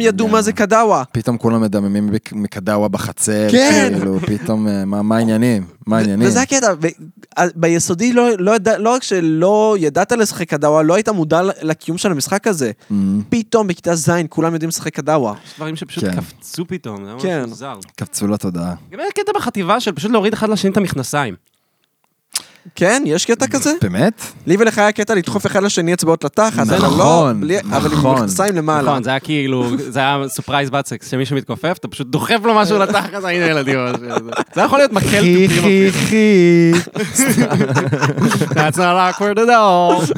ידעו מה זה קדאווה. פתאום כולם מדממים מקדאווה בחצר, כן. כאילו, פתאום, אה, מה העניינים? מה העניינים? וזה הקטע, ביסודי לא, לא, לא רק שלא ידעת לשחק קדאווה, לא היית מודע לקיום של המשחק הזה. פתאום בכיתה ז' כולם יודעים לשחק קדאווה. יש דברים שפשוט כן. קפצו פתאום, זה היה כן. ממש מוזר. קפצו לתודעה. גם היה קטע בחטיבה של פשוט להוריד אחד לשני את המכנסיים. כן, יש קטע כזה? באמת? לי ולך היה קטע לדחוף אחד לשני אצבעות לתחת, אבל לא, נכון, בלי- אבל עם נכון. מכנסיים למעלה. נכון, זה היה כאילו, זה היה surprise buttsex, שמישהו מתכופף, אתה פשוט דוחף לו משהו לתחת, הנה ילדים. זה יכול להיות מקל חי חי. חי. That's not awkward at all.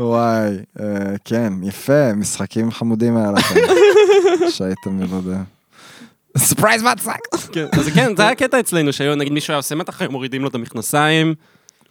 וואי, אה, כן, יפה, משחקים חמודים היה לכם. שהייתם מלודה. surprise מצחק. כן, אז כן, זה היה קטע אצלנו, שהיו, נגיד מישהו היה עושה מתח, מורידים לו את המכנסיים.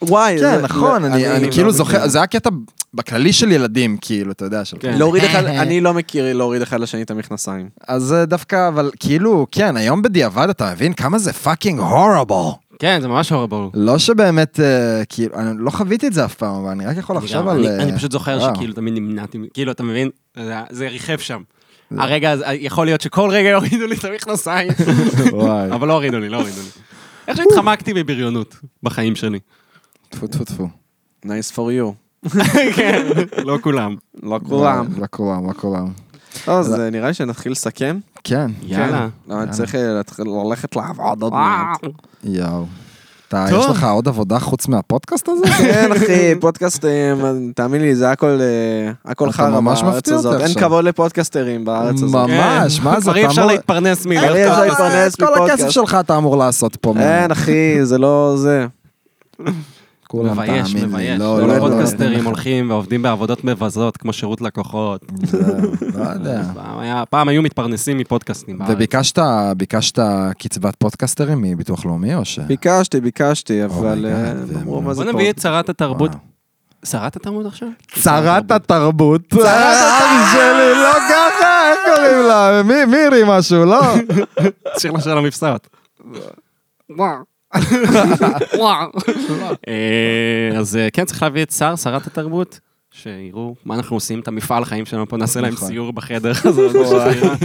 וואי, כן, זה- נכון, אני אני לא כאילו מכיר. זוכר, זה היה קטע בכללי של ילדים, כאילו, אתה יודע, של... כן. להוריד אחד, אני לא מכיר להוריד אחד לשני את המכנסיים. אז זה דווקא, אבל כאילו, כן, היום בדיעבד אתה מבין כמה זה fucking horrible. כן, זה ממש הורבור. לא שבאמת, אה, כאילו, אני לא חוויתי את זה אף פעם, אבל אני רק יכול לחשוב על... אה, אני פשוט זוכר וואו. שכאילו תמיד נמנעתי, כאילו, אתה מבין? זה- זה ריחף שם. הרגע, יכול להיות שכל רגע יורידו לי את המכנסיים. אבל לא הורידו לי, לא הורידו לי. איך שהתחמקתי בבריונות בחיים שלי. טפו טפו טפו. nice for you. כן, לא כולם. לא כולם. לא כולם, לא כולם. אז אה, נראה לי שנתחיל לסכם. כן, יאללה. לא, אני צריך אה, להתחיל ללכת לעבוד עוד מעט. יואו. אתה. יש לך עוד עבודה חוץ מהפודקאסט הזה? כן, אחי, פודקאסטים, תאמין לי, זה הכל אה, הכל חרא בארץ הזאת. אין. כבוד לפודקאסטרים בארץ הזאת. ממש, מה זה, כבר אי אפשר להתפרנס אי אפשר להתפרנס את כל הכסף מפודקאסט. שלך אתה אמור לעשות פה. אין, אחי, זה לא זה. כולם מבייש, תאמין לי. מבייש. לא, כל לא, לא, הפודקאסטרים הולכים ועובדים בעבודות מבזות, כמו שירות לקוחות. לא יודע. פעם היו מתפרנסים מפודקאסטים בארץ. וביקשת ביקשת קצבת פודקאסטרים מביטוח לאומי או ש... ביקשתי, ביקשתי, אבל my אה, בוא נביא את. שרת התרבות. וואו. שרת התרבות עכשיו? שרת התרבות. אח שלי, לא ככה, איך קוראים לה? מי- מירי משהו, לא? שיר לה של המבשרת. אה, אז אה, כן, צריך להביא את שר, שרת התרבות, שיראו מה אנחנו עושים, את המפעל חיים שלנו פה, נעשה להם נכון. סיור בחדר. בשבירה.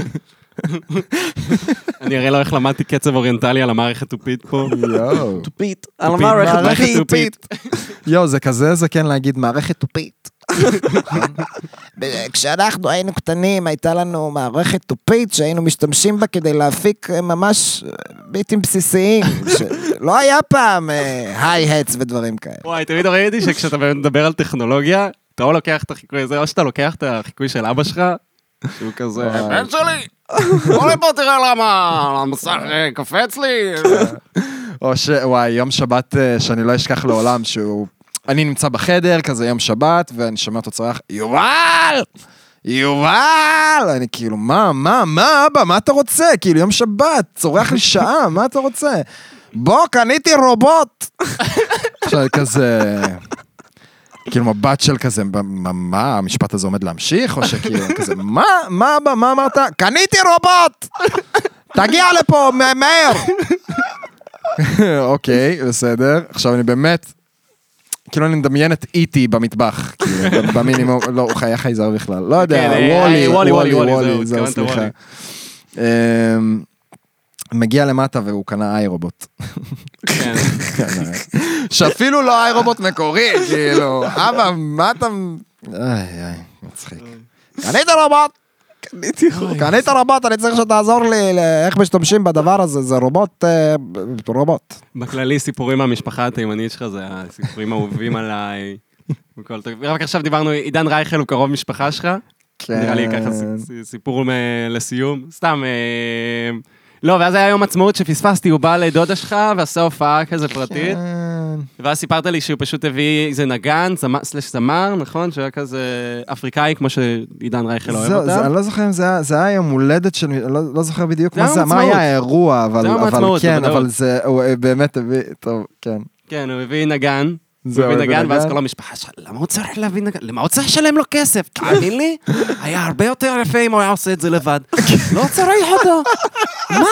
אני אראה לו איך למדתי קצב אוריינטלי על המערכת תופית פה. יואו. תופית, על המערכת מערכת תופית. תופית. יואו, זה כזה זקן להגיד מערכת תופית. כשאנחנו היינו קטנים, הייתה לנו מערכת תופית שהיינו משתמשים בה כדי להפיק אה, ממש אה, ביטים בסיסיים. לא היה פעם היי-האטס ודברים כאלה. וואי, תמיד ראיתי שכשאתה מדבר על טכנולוגיה, אתה או לוקח את החיקוי הזה, או שאתה לוקח את החיקוי של אבא שלך, שהוא כזה, וואי. בן שלי, בוא לפה תראה למה המסך אה, קופץ לי. או ש... וואי, יום שבת אה, שאני לא אשכח לעולם, שהוא... אני נמצא בחדר, כזה יום שבת, ואני שומע אותו צורח, יובל! יובל! אני כאילו, מה, מה, מה, אבא, מה אתה רוצה? כאילו, יום שבת, צורח לי שעה, מה אתה רוצה? בוא, קניתי רובוט! עכשיו, כזה... כאילו מבט של כזה, מה, מה, המשפט הזה עומד להמשיך? או שכאילו, כזה, מה, מה, אבא, מה אמרת? קניתי רובוט! תגיע לפה, מה- מהר! אוקיי, בסדר. עכשיו אני באמת, כאילו אני מדמיין את איטי במטבח, כאילו, במינימום, לא, הוא חיה חייזר בכלל, לא יודע, כן, אה, וולי, וולי, וולי, וולי, זהו, סליחה. אמ, מגיע למטה והוא קנה איי רובוט. כן. שאפילו לא איי רובוט מקורי, כאילו, אבא, מה אתה... איי, איי, מצחיק. קנית רובוט! קנית רובוט, אני צריך שתעזור לי לאיך משתמשים בדבר הזה, זה רובוט, אה, רובוט. בכללי, סיפורים מהמשפחה התימנית שלך, זה הסיפורים האהובים עליי. רק עכשיו דיברנו, עידן רייכל הוא קרוב משפחה שלך. כן. נראה לי ככה ס- סיפור מ- לסיום. סתם, אה, לא, ואז היה יום עצמאות שפספסתי, הוא בא לדודה שלך ועשה הופעה כזה פרטית. כן. ואז סיפרת לי שהוא פשוט הביא איזה נגן, סלש זמר, נכון? שהוא היה כזה אפריקאי, כמו שעידן רייכל אוהב אותם. אני לא זוכר אם זה היה, יום הולדת של, לא, לא זוכר בדיוק זה מה זה. היה האירוע, אבל, כן. אבל זה, הוא באמת הביא, טוב, כן. כן, הוא הביא נגן. נגן, ואז. כל המשפחה שלך, למה הוא צריך להביא נגן? למה הוא צריך לשלם לו כסף? תאמין לי, היה הרבה יותר יפה אם הוא היה עושה את זה לבד. לא צריך אותו. מה?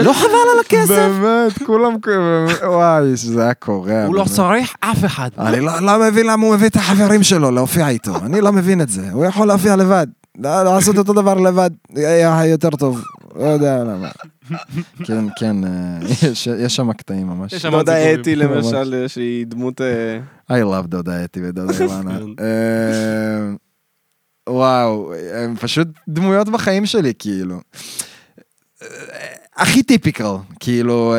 לא חבל על הכסף? באמת, כולם, באמת, וואי, שזה היה קורע. הוא לא. צריך אף אחד. אני לא, לא מבין למה הוא מביא את החברים שלו להופיע איתו, אני לא מבין את זה, הוא יכול להופיע לבד, לעשות אותו דבר לבד, היה יותר טוב, לא יודע למה. כן, כן, אה, יש- שם קטעים ממש. יש שם עוד דודה. אתי. למשל, שהיא דמות... אה, I love דודה אתי ודודה אילנה. כן. אה, וואו, הם פשוט דמויות בחיים שלי, כאילו. הכי טיפיקל, כאילו,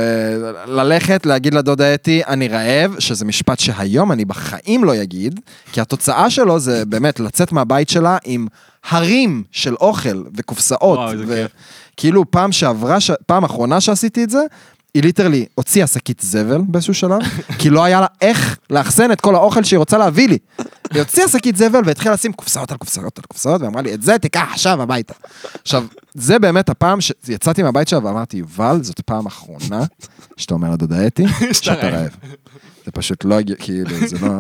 ללכת, להגיד לדודה אתי, אני רעב, שזה משפט שהיום אני בחיים לא אגיד, כי התוצאה שלו זה באמת לצאת מהבית שלה עם הרים של אוכל וקופסאות. וואו, איזה ו- כיף. כאילו, פעם שעברה, ש- פעם אחרונה שעשיתי את זה, היא ליטרלי הוציאה שקית זבל באיזשהו שלב, כי לא היה לה איך לאחסן את כל האוכל שהיא רוצה להביא לי. היא הוציאה שקית זבל והתחילה לשים קופסאות על קופסאות על קופסאות, ואמרה לי, את זה תיקח עכשיו הביתה. עכשיו, זה באמת הפעם שיצאתי מהבית שלה ואמרתי, יובל, זאת פעם אחרונה שאתה אומר לדודה אתי, שאתה רעב. זה פשוט לא הגיע, כאילו, זה לא...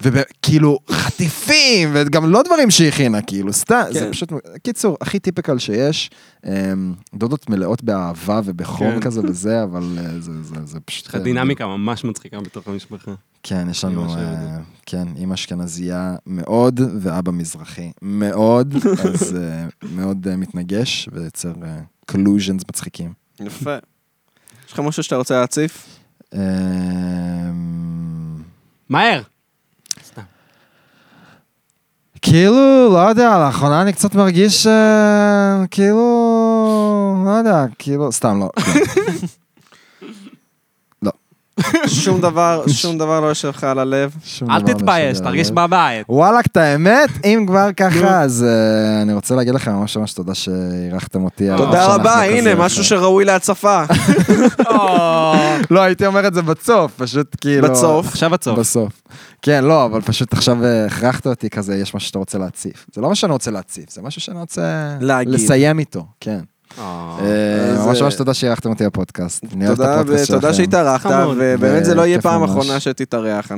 וכאילו, חטיפים, וגם לא דברים שהיא הכינה, כאילו, סתם, זה כן. פשוט... קיצור, הכי טיפיקל שיש. אמ, דודות מלאות באהבה ובחום כן. כזה וזה, אבל אה, זה, זה, זה פשוט... יש לך דינמיקה ממש מצחיקה בתוך המשפחה. כן, יש לנו, אה, כן, אימא אשכנזייה מאוד, ואבא מזרחי מאוד, אז אה, מאוד אה, מתנגש, ויוצר קולוז'נס מצחיקים. יפה. יש לך משהו שאתה רוצה להציף? אמ, מהר! כאילו, לא יודע, לאחרונה אני קצת מרגיש, אה, כאילו, לא יודע, כאילו, סתם לא. שום דבר, שום דבר לא יושב לך על הלב. אל לא תתבייש, תרגיש. בבית. וואלכ, את האמת, אם כבר ככה, אז אה, אני רוצה להגיד לכם ממש ממש תודה שאירחתם אותי. תודה רבה, הנה, משהו שראוי להצפה. לא, הייתי אומר את זה בצוף, פשוט כאילו... בצוף. עכשיו הצוף. בסוף. כן, לא, אבל פשוט עכשיו אה, הכרחת אותי כזה, יש משהו שאתה רוצה להציף. זה לא מה שאני רוצה להציף, זה משהו שאני רוצה להגיד. לסיים איתו, כן. אה, אה, ממש ממש תודה שאירחתם אותי בפודקאסט. תודה, ותודה. שהתארחת, חמוד. ובאמת זה לא יהיה פעם. אחרונה שתתארח.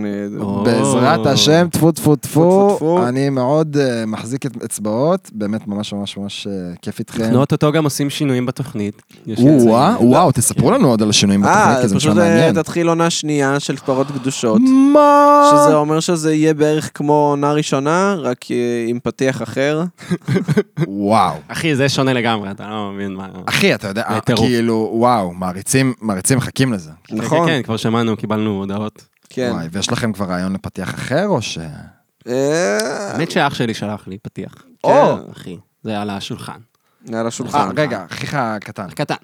בעזרת השם, טפו טפו טפו, אני מאוד אה, מחזיק את אצבעות, באמת ממש ממש ממש כיף איתכם. אנחנו אוטוטו גם עושים שינויים בתוכנית. וואו, תספרו לנו עוד על השינויים בתוכנית, כי אז זה פשוט אה, מעניין. תתחיל עונה שנייה של פרות קדושות. מה? שזה אומר שזה יהיה בערך כמו עונה ראשונה, רק עם פתיח אחר. וואו. אחי, זה שונה לגמרי, אתה לא מבין מה... אחי, אתה יודע. כאילו, וואו, מעריצים, מעריצים מחכים לזה. נכון. כן, כן, כבר שמענו, קיבלנו הודעות. כן. וואי, ויש לכם כבר רעיון לפתיח אחר, או ש... אה, האמת שאח שלי שלח לי פתיח. או. כן, אחי, זה על השולחן. על השולחן. אה, רגע, אחיך הקטן. קטן,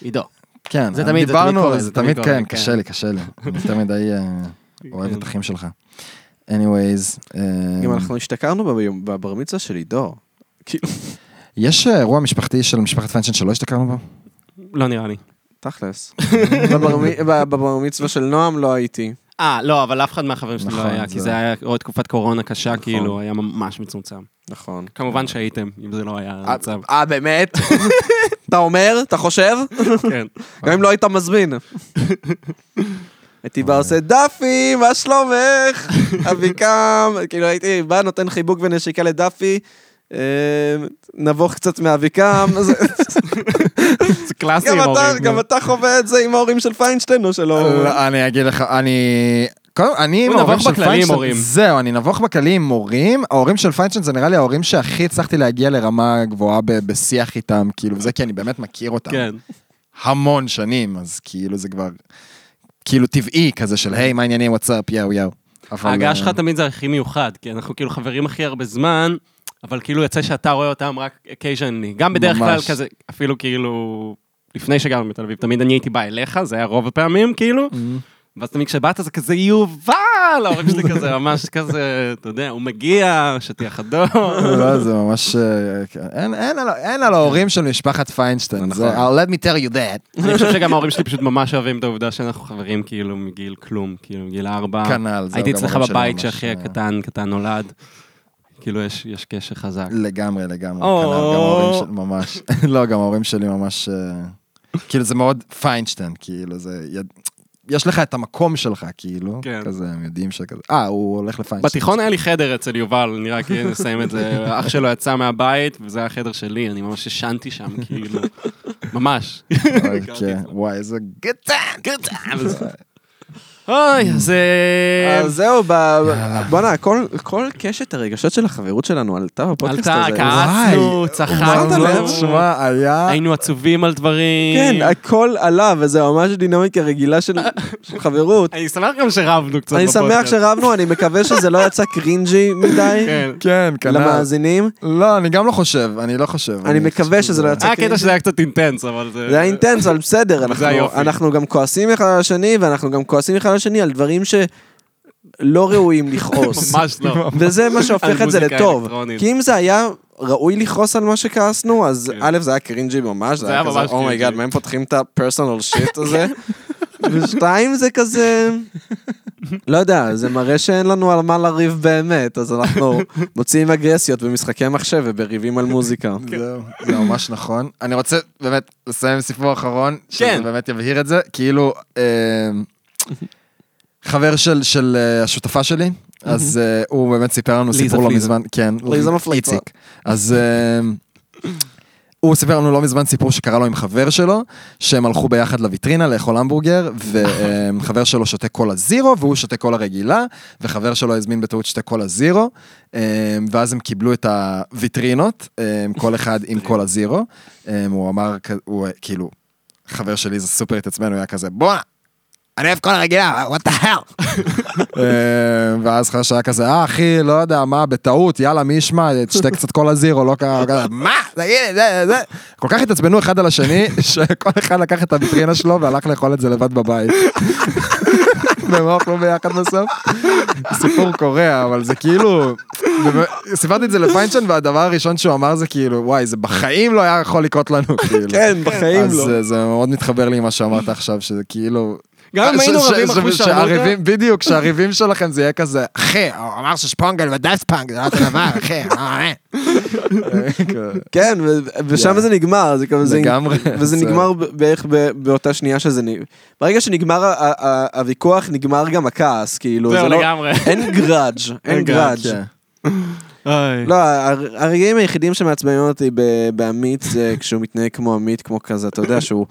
עידו. כן, זה תמיד- תמיד דיברנו, קורה, זה תמיד תמיד, קורה, כן, כן. קשה לי, קשה לי. אני מדי אה, אוהב כן. את אחים שלך. anyways, גם אנחנו השתכרנו בבר מצווה של עידו. כאילו, יש אה, אירוע משפחתי של משפחת פיינשטיין שלא השתכרנו בו? לא נראה לי. תכלס. בבר מצווה של נועם לא הייתי. אה, לא, אבל אף אחד מהחברים שלי לא נכון, היה, כי זה- היה עוד תקופת קורונה קשה, נכון. כאילו, היה ממש מצומצם. נכון. כמובן שהייתם, אם זה לא היה המצב. אה, באמת? אתה אומר? אתה חושב? כן. גם אם לא היית מזמין. הייתי בא עושה דפי, מה שלומך? אביקם, כאילו הייתי בא, נותן חיבוק ונשיקה לדפי, אה, נבוך קצת מאביקם. זה- זה קלאסי גם עם אתה- ההורים. גם אתה חווה את זה עם ההורים של פיינשטיין או שלא? לא, אני אגיד לך, אני... קודם, אני עם ההורים של פיינשטיין. זהו, אני נבוך בכללי עם הורים. ההורים של פיינשטיין זה נראה לי ההורים שהכי הצלחתי להגיע לרמה גבוהה בשיח איתם, כאילו, וזה כי אני באמת מכיר אותם. כן. המון שנים, אז כאילו זה כבר, כאילו טבעי כזה של היי, מה העניינים, וואטסאפ, יאו יאו. ההגעה אה, שלך תמיד זה הכי מיוחד, כי אנחנו כאילו חברים הכי הרבה זמן, אבל כאילו יוצא שאתה רואה אותם רק occasionally. גם בדרך כלל ממש. כזה, אפילו כאילו, לפני שגרנו בתל אביב, תמיד אני הייתי בא אליך, זה היה רוב הפעמים, כאילו. ואז תמיד כשבאת זה כזה יובל, ההורים שלי כזה ממש כזה, אתה יודע, הוא מגיע, שטיח אדום. לא, זה ממש... אה. אין- על- ההורים של משפחת פיינשטיין, זה, נכון. I'll let me tell you that. אני חושב שגם ההורים שלי פשוט ממש אוהבים את העובדה שאנחנו חברים כאילו מגיל כלום, כאילו מגיל ארבע. כנ"ל, זהו, הייתי גם אצלך ההורים שלי בבית ממש, שאחי אה, הקטן, קטן נולד. כאילו יש יש קשר חזק. לגמרי, לגמרי, או. כנ"ל, גם ההורים שלי ממש, לא, גם ההורים שלי ממש, אה, כאילו זה מאוד פיינשטיין, כאילו זה, יש לך את המקום שלך, כאילו, כן. כזה, הם יודעים שכזה, אה, הוא הולך לפיינשטיין. בתיכון היה לי חדר אצל יובל, נראה כי נסיים את זה. אח שלו יצא מהבית, וזה היה החדר שלי, אני ממש ישנתי שם, כאילו. ממש. כן, וואי, איזה גטן, גטן. אוי, אז... אה, אז זהו, בואנה, כל- כל קשת הרגשות של החברות שלנו עלתה בפודקאסט עלתה, הזה. כעסנו, שמת צחקנו? שמע, היה... היינו עצובים על דברים. כן, הכל עלה, וזה ממש דינמיקה רגילה של של חברות. אני שמח גם שרבנו קצת אני בפודקאסט. שמח שרבנו, אני מקווה שזה לא יצא קרינג'י מדי כן. כן, כנ"ל. למאזינים. לא, אני גם לא חושב, אני לא חושב. אני מקווה שזה לא יצא היה קטע שזה היה קצת אינטנס, אבל זה... זה היה אינטנס, אבל בסדר, אנחנו- היופי. אנחנו גם כועסים אחד על השני, ואנחנו גם כועסים אחד על השני על דברים שלא ראויים לכעוס. ממש לא. וזה מה שהופך את זה לטוב. כי אם זה היה ראוי לכעוס על מה שכעסנו, אז כן. א', זה היה cringy ממש, זה היה כזה, oh my God, cringy. מה הם פותחים את ה personal shit הזה? ושתיים, זה כזה... לא יודע, זה מראה שאין לנו על מה לריב באמת, אז אנחנו מוציאים אגרסיות במשחקי מחשב ובריבים על מוזיקה. זהו, זה ממש נכון. אני רוצה באמת לסיים סיפור אחרון, שזה כן. באמת יבהיר את זה. כאילו, אה, חבר של, של אה, השותפה שלי, אז אה, הוא באמת סיפר לנו סיפור לא. מזמן, כן, ליזה מפליצה. אז אה, הוא סיפר לנו לא מזמן סיפור שקרה לו עם חבר שלו, שהם הלכו ביחד לויטרינה לאכול המבורגר, וחבר שלו שותה קולה זירו, והוא שותה קולה רגילה, וחבר שלו הזמין בטעות שתי קולה זירו, אה, ואז הם קיבלו את הוויטרינות, אה, כל אחד עם קולה זירו. אה, הוא אמר, הוא כאילו, חבר שלי זה סופר התעצבן, הוא היה כזה, בואנה, אני אוהב קולה רגילה, what the hell. אה, ואז שהיה כזה, אה אחי, לא יודע מה, בטעות, יאללה, מי ישמע, תשתה קצת קולה זירו, לא קרה, כזה, מה? תגיד זה, זה. כל כך התעצבנו אחד על השני, שכל אחד לקח את הוויטרינה שלו והלך לאכול את זה לבד בבית. והם אוכלו ביחד בסוף. סיפור קורע, אבל זה כאילו... סיפרתי את זה לפיינשטיין, והדבר הראשון שהוא אמר זה כאילו, וואי, זה בחיים לא היה יכול לקרות לנו, כאילו. כן, בחיים אז לא. זה- זה מאוד מתחבר לי עם מה שאמרת עכשיו, שזה כאילו... גם אם היינו ש- ש- רבים ש- אחוז שהריבים- שרמוטה, בדיוק, שהריבים שלכם זה יהיה כזה, אחי, הוא אמר ששפונגל ודאסט פאנק, זה לא אותו דבר, אחי. אה, אה." כן, ושם. זה נגמר, זה כזה, זה- לגמרי. וזה זה- נגמר בערך באותה שנייה שזה נגמר. ברגע שנגמר הוויכוח, נגמר גם הכעס, כאילו, זהו זה לא... לגמרי. אין grudge, אין אין grudge. לא, הר- הרגעים היחידים שמעצבנים אותי בעמית זה כשהוא מתנהג כמו עמית, כמו כזה, אתה יודע, שהוא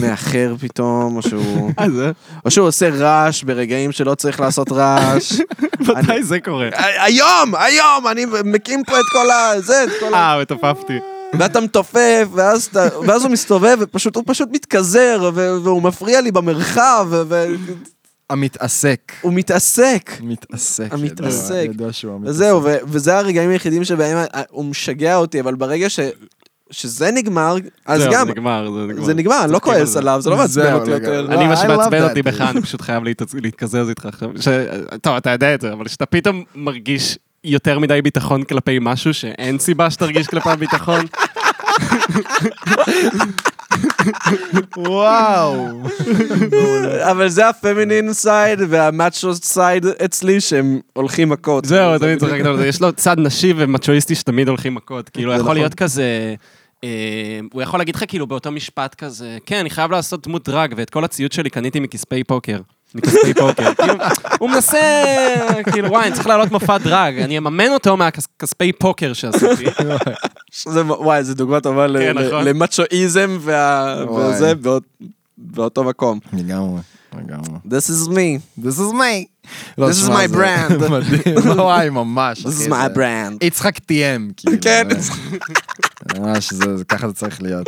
מאחר פתאום, או שהוא... אה? או שהוא עושה רעש ברגעים שלא צריך לעשות רעש. מתי זה קורה? היום, היום, אני מקים פה את כל ה... זה, את כל ה... אה, מתופפתי. ואתה מתופף, ואז, אתה, ואז הוא מסתובב, ופשוט, הוא פשוט מתכזר, ו- והוא מפריע לי במרחב, והוא המתעסק. מתעסק. מתעסק. המתעסק. ידוע- שהוא המתעסק. וזהו, ו- וזה הרגעים היחידים שבהם ה- הוא משגע אותי, אבל ברגע ש... שזה נגמר, אז זהו, גם, זה נגמר, זה נגמר. זה נגמר, אני לא כועס זה. עליו, זה לא מעצבן זהו, אותי יותר. אני, מה שמעצבן אותי. בך, אני פשוט חייב להתקזז איתך עכשיו. טוב, אתה יודע את זה, אבל שאתה פתאום מרגיש יותר מדי ביטחון כלפי משהו שאין סיבה שתרגיש כלפיו ביטחון. וואו. אבל זה ה feminine side וה macho side אצלי שהם הולכים מכות. זהו, תמיד צריך להגיד על זה. יש לו צד נשי ומצ'ואיסטי שתמיד הולכים מכות. כאילו, יכול נכון. להיות כזה... אה, הוא יכול להגיד לך כאילו באותו משפט כזה, כן, אני חייב לעשות דמות דרג, ואת כל הציוד שלי קניתי מכספי פוקר. מכספי פוקר. כאילו, הוא מנסה, כאילו, וואי, אני צריך לעלות מופע דרג, אני אממן אותו מהכספי פוקר שעשיתי. וואי, זו דוגמה טובה ל- כן, נכון. למצ'ואיזם. וזה באות- באותו מקום. לגמרי. לגמרי. This is me. This is me. לא, This is my brand. מדהים. וואי, ממש. This is my brand. יצחק תיאם, כאילו. כן. ממש, ככה זה צריך להיות.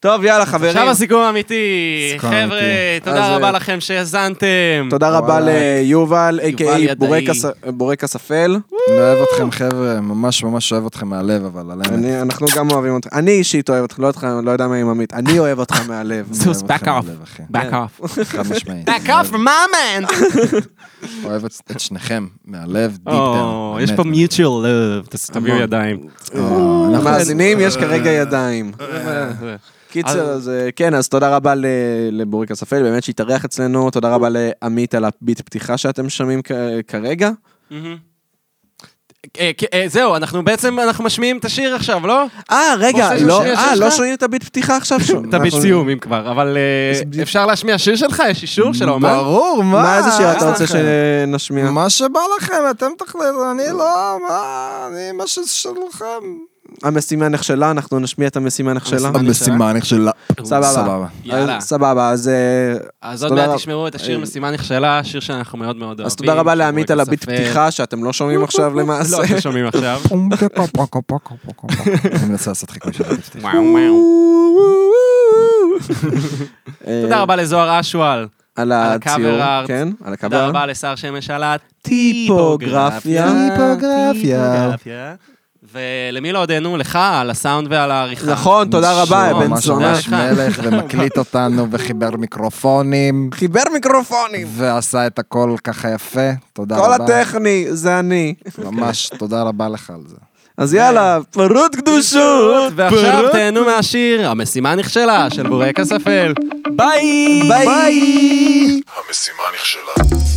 טוב, יאללה, חברים. עכשיו הסיכום האמיתי. חבר'ה. תודה רבה אה, לכם שהאזנתם. תודה רבה. ליובל, יובל a.k.a. בורקס- אפל. אני אוהב אתכם, חבר'ה, ממש ממש אוהב אתכם מהלב, אבל על האמת. אני- אנחנו גם אוהבים אותך. אני אישית אוהב אותך, לא לא יודע מה עם עמית. אני אוהב אותך מהלב. סוס, אוהב back אתכם off. back off. חד משמעית. back off from my man. אוהב את שניכם, מהלב, deep down. יש פה mutual love, תביאו. ידיים. המאזינים, יש כרגע ידיים. קיצר, אז אה, כן, אז תודה רבה ל- לבורקס אפל, באמת שהתארח אצלנו, תודה רבה לעמית על הביט פתיחה שאתם שומעים כ- כרגע. אה, כ- אה, זהו, אנחנו בעצם, אנחנו משמיעים את השיר עכשיו, לא? אה, רגע, לא, אה, לא? שומעים את הביט פתיחה עכשיו שום. את הביט סיום, אם כבר, אבל אה, אפשר להשמיע שיר שלך? יש אישור של האומן? ברור, מה? מה איזה שיר אתה רוצה? שנשמיע? מה שבא לכם, אתם תחליטו, אני לא, מה, אני, מה ששלכם. המשימה נכשלה, אנחנו נשמיע את המשימה נכשלה. המשימה נכשלה. סבבה. סבבה. יאללה. סבבה, אז... אה, אז עוד תודה מעט. תשמעו את השיר אה, משימה נכשלה, שיר שאנחנו מאוד מאוד אוהבים. אז תודה רבה לעמית על הביט. פתיחה, שאתם לא שומעים עכשיו למעשה. לא, אתם שומעים עכשיו. אני מנסה לעשות חיקוי של הביט. אה, תודה רבה לזוהר אשואל. על הציור. כן, על תודה הקאבר. רבה לשר שמש על טיפוגרפיה. טיפוגרפיה. ולמי לא הודינו? לך, על הסאונד ועל העריכה. נכון, תודה רבה, נשמע, בן ממש זונה. ממש מלך ומקליט אותנו וחיבר מיקרופונים חיבר מיקרופונים. ועשה את הכל ככה יפה. תודה כל רבה. הטכני, זה אני. ממש תודה רבה לך על זה. אז יאללה, פרות קדושות. ועכשיו תהנו מהשיר, המשימה נכשלה, של בורק הספל. ביי! ביי. המשימה נכשלה.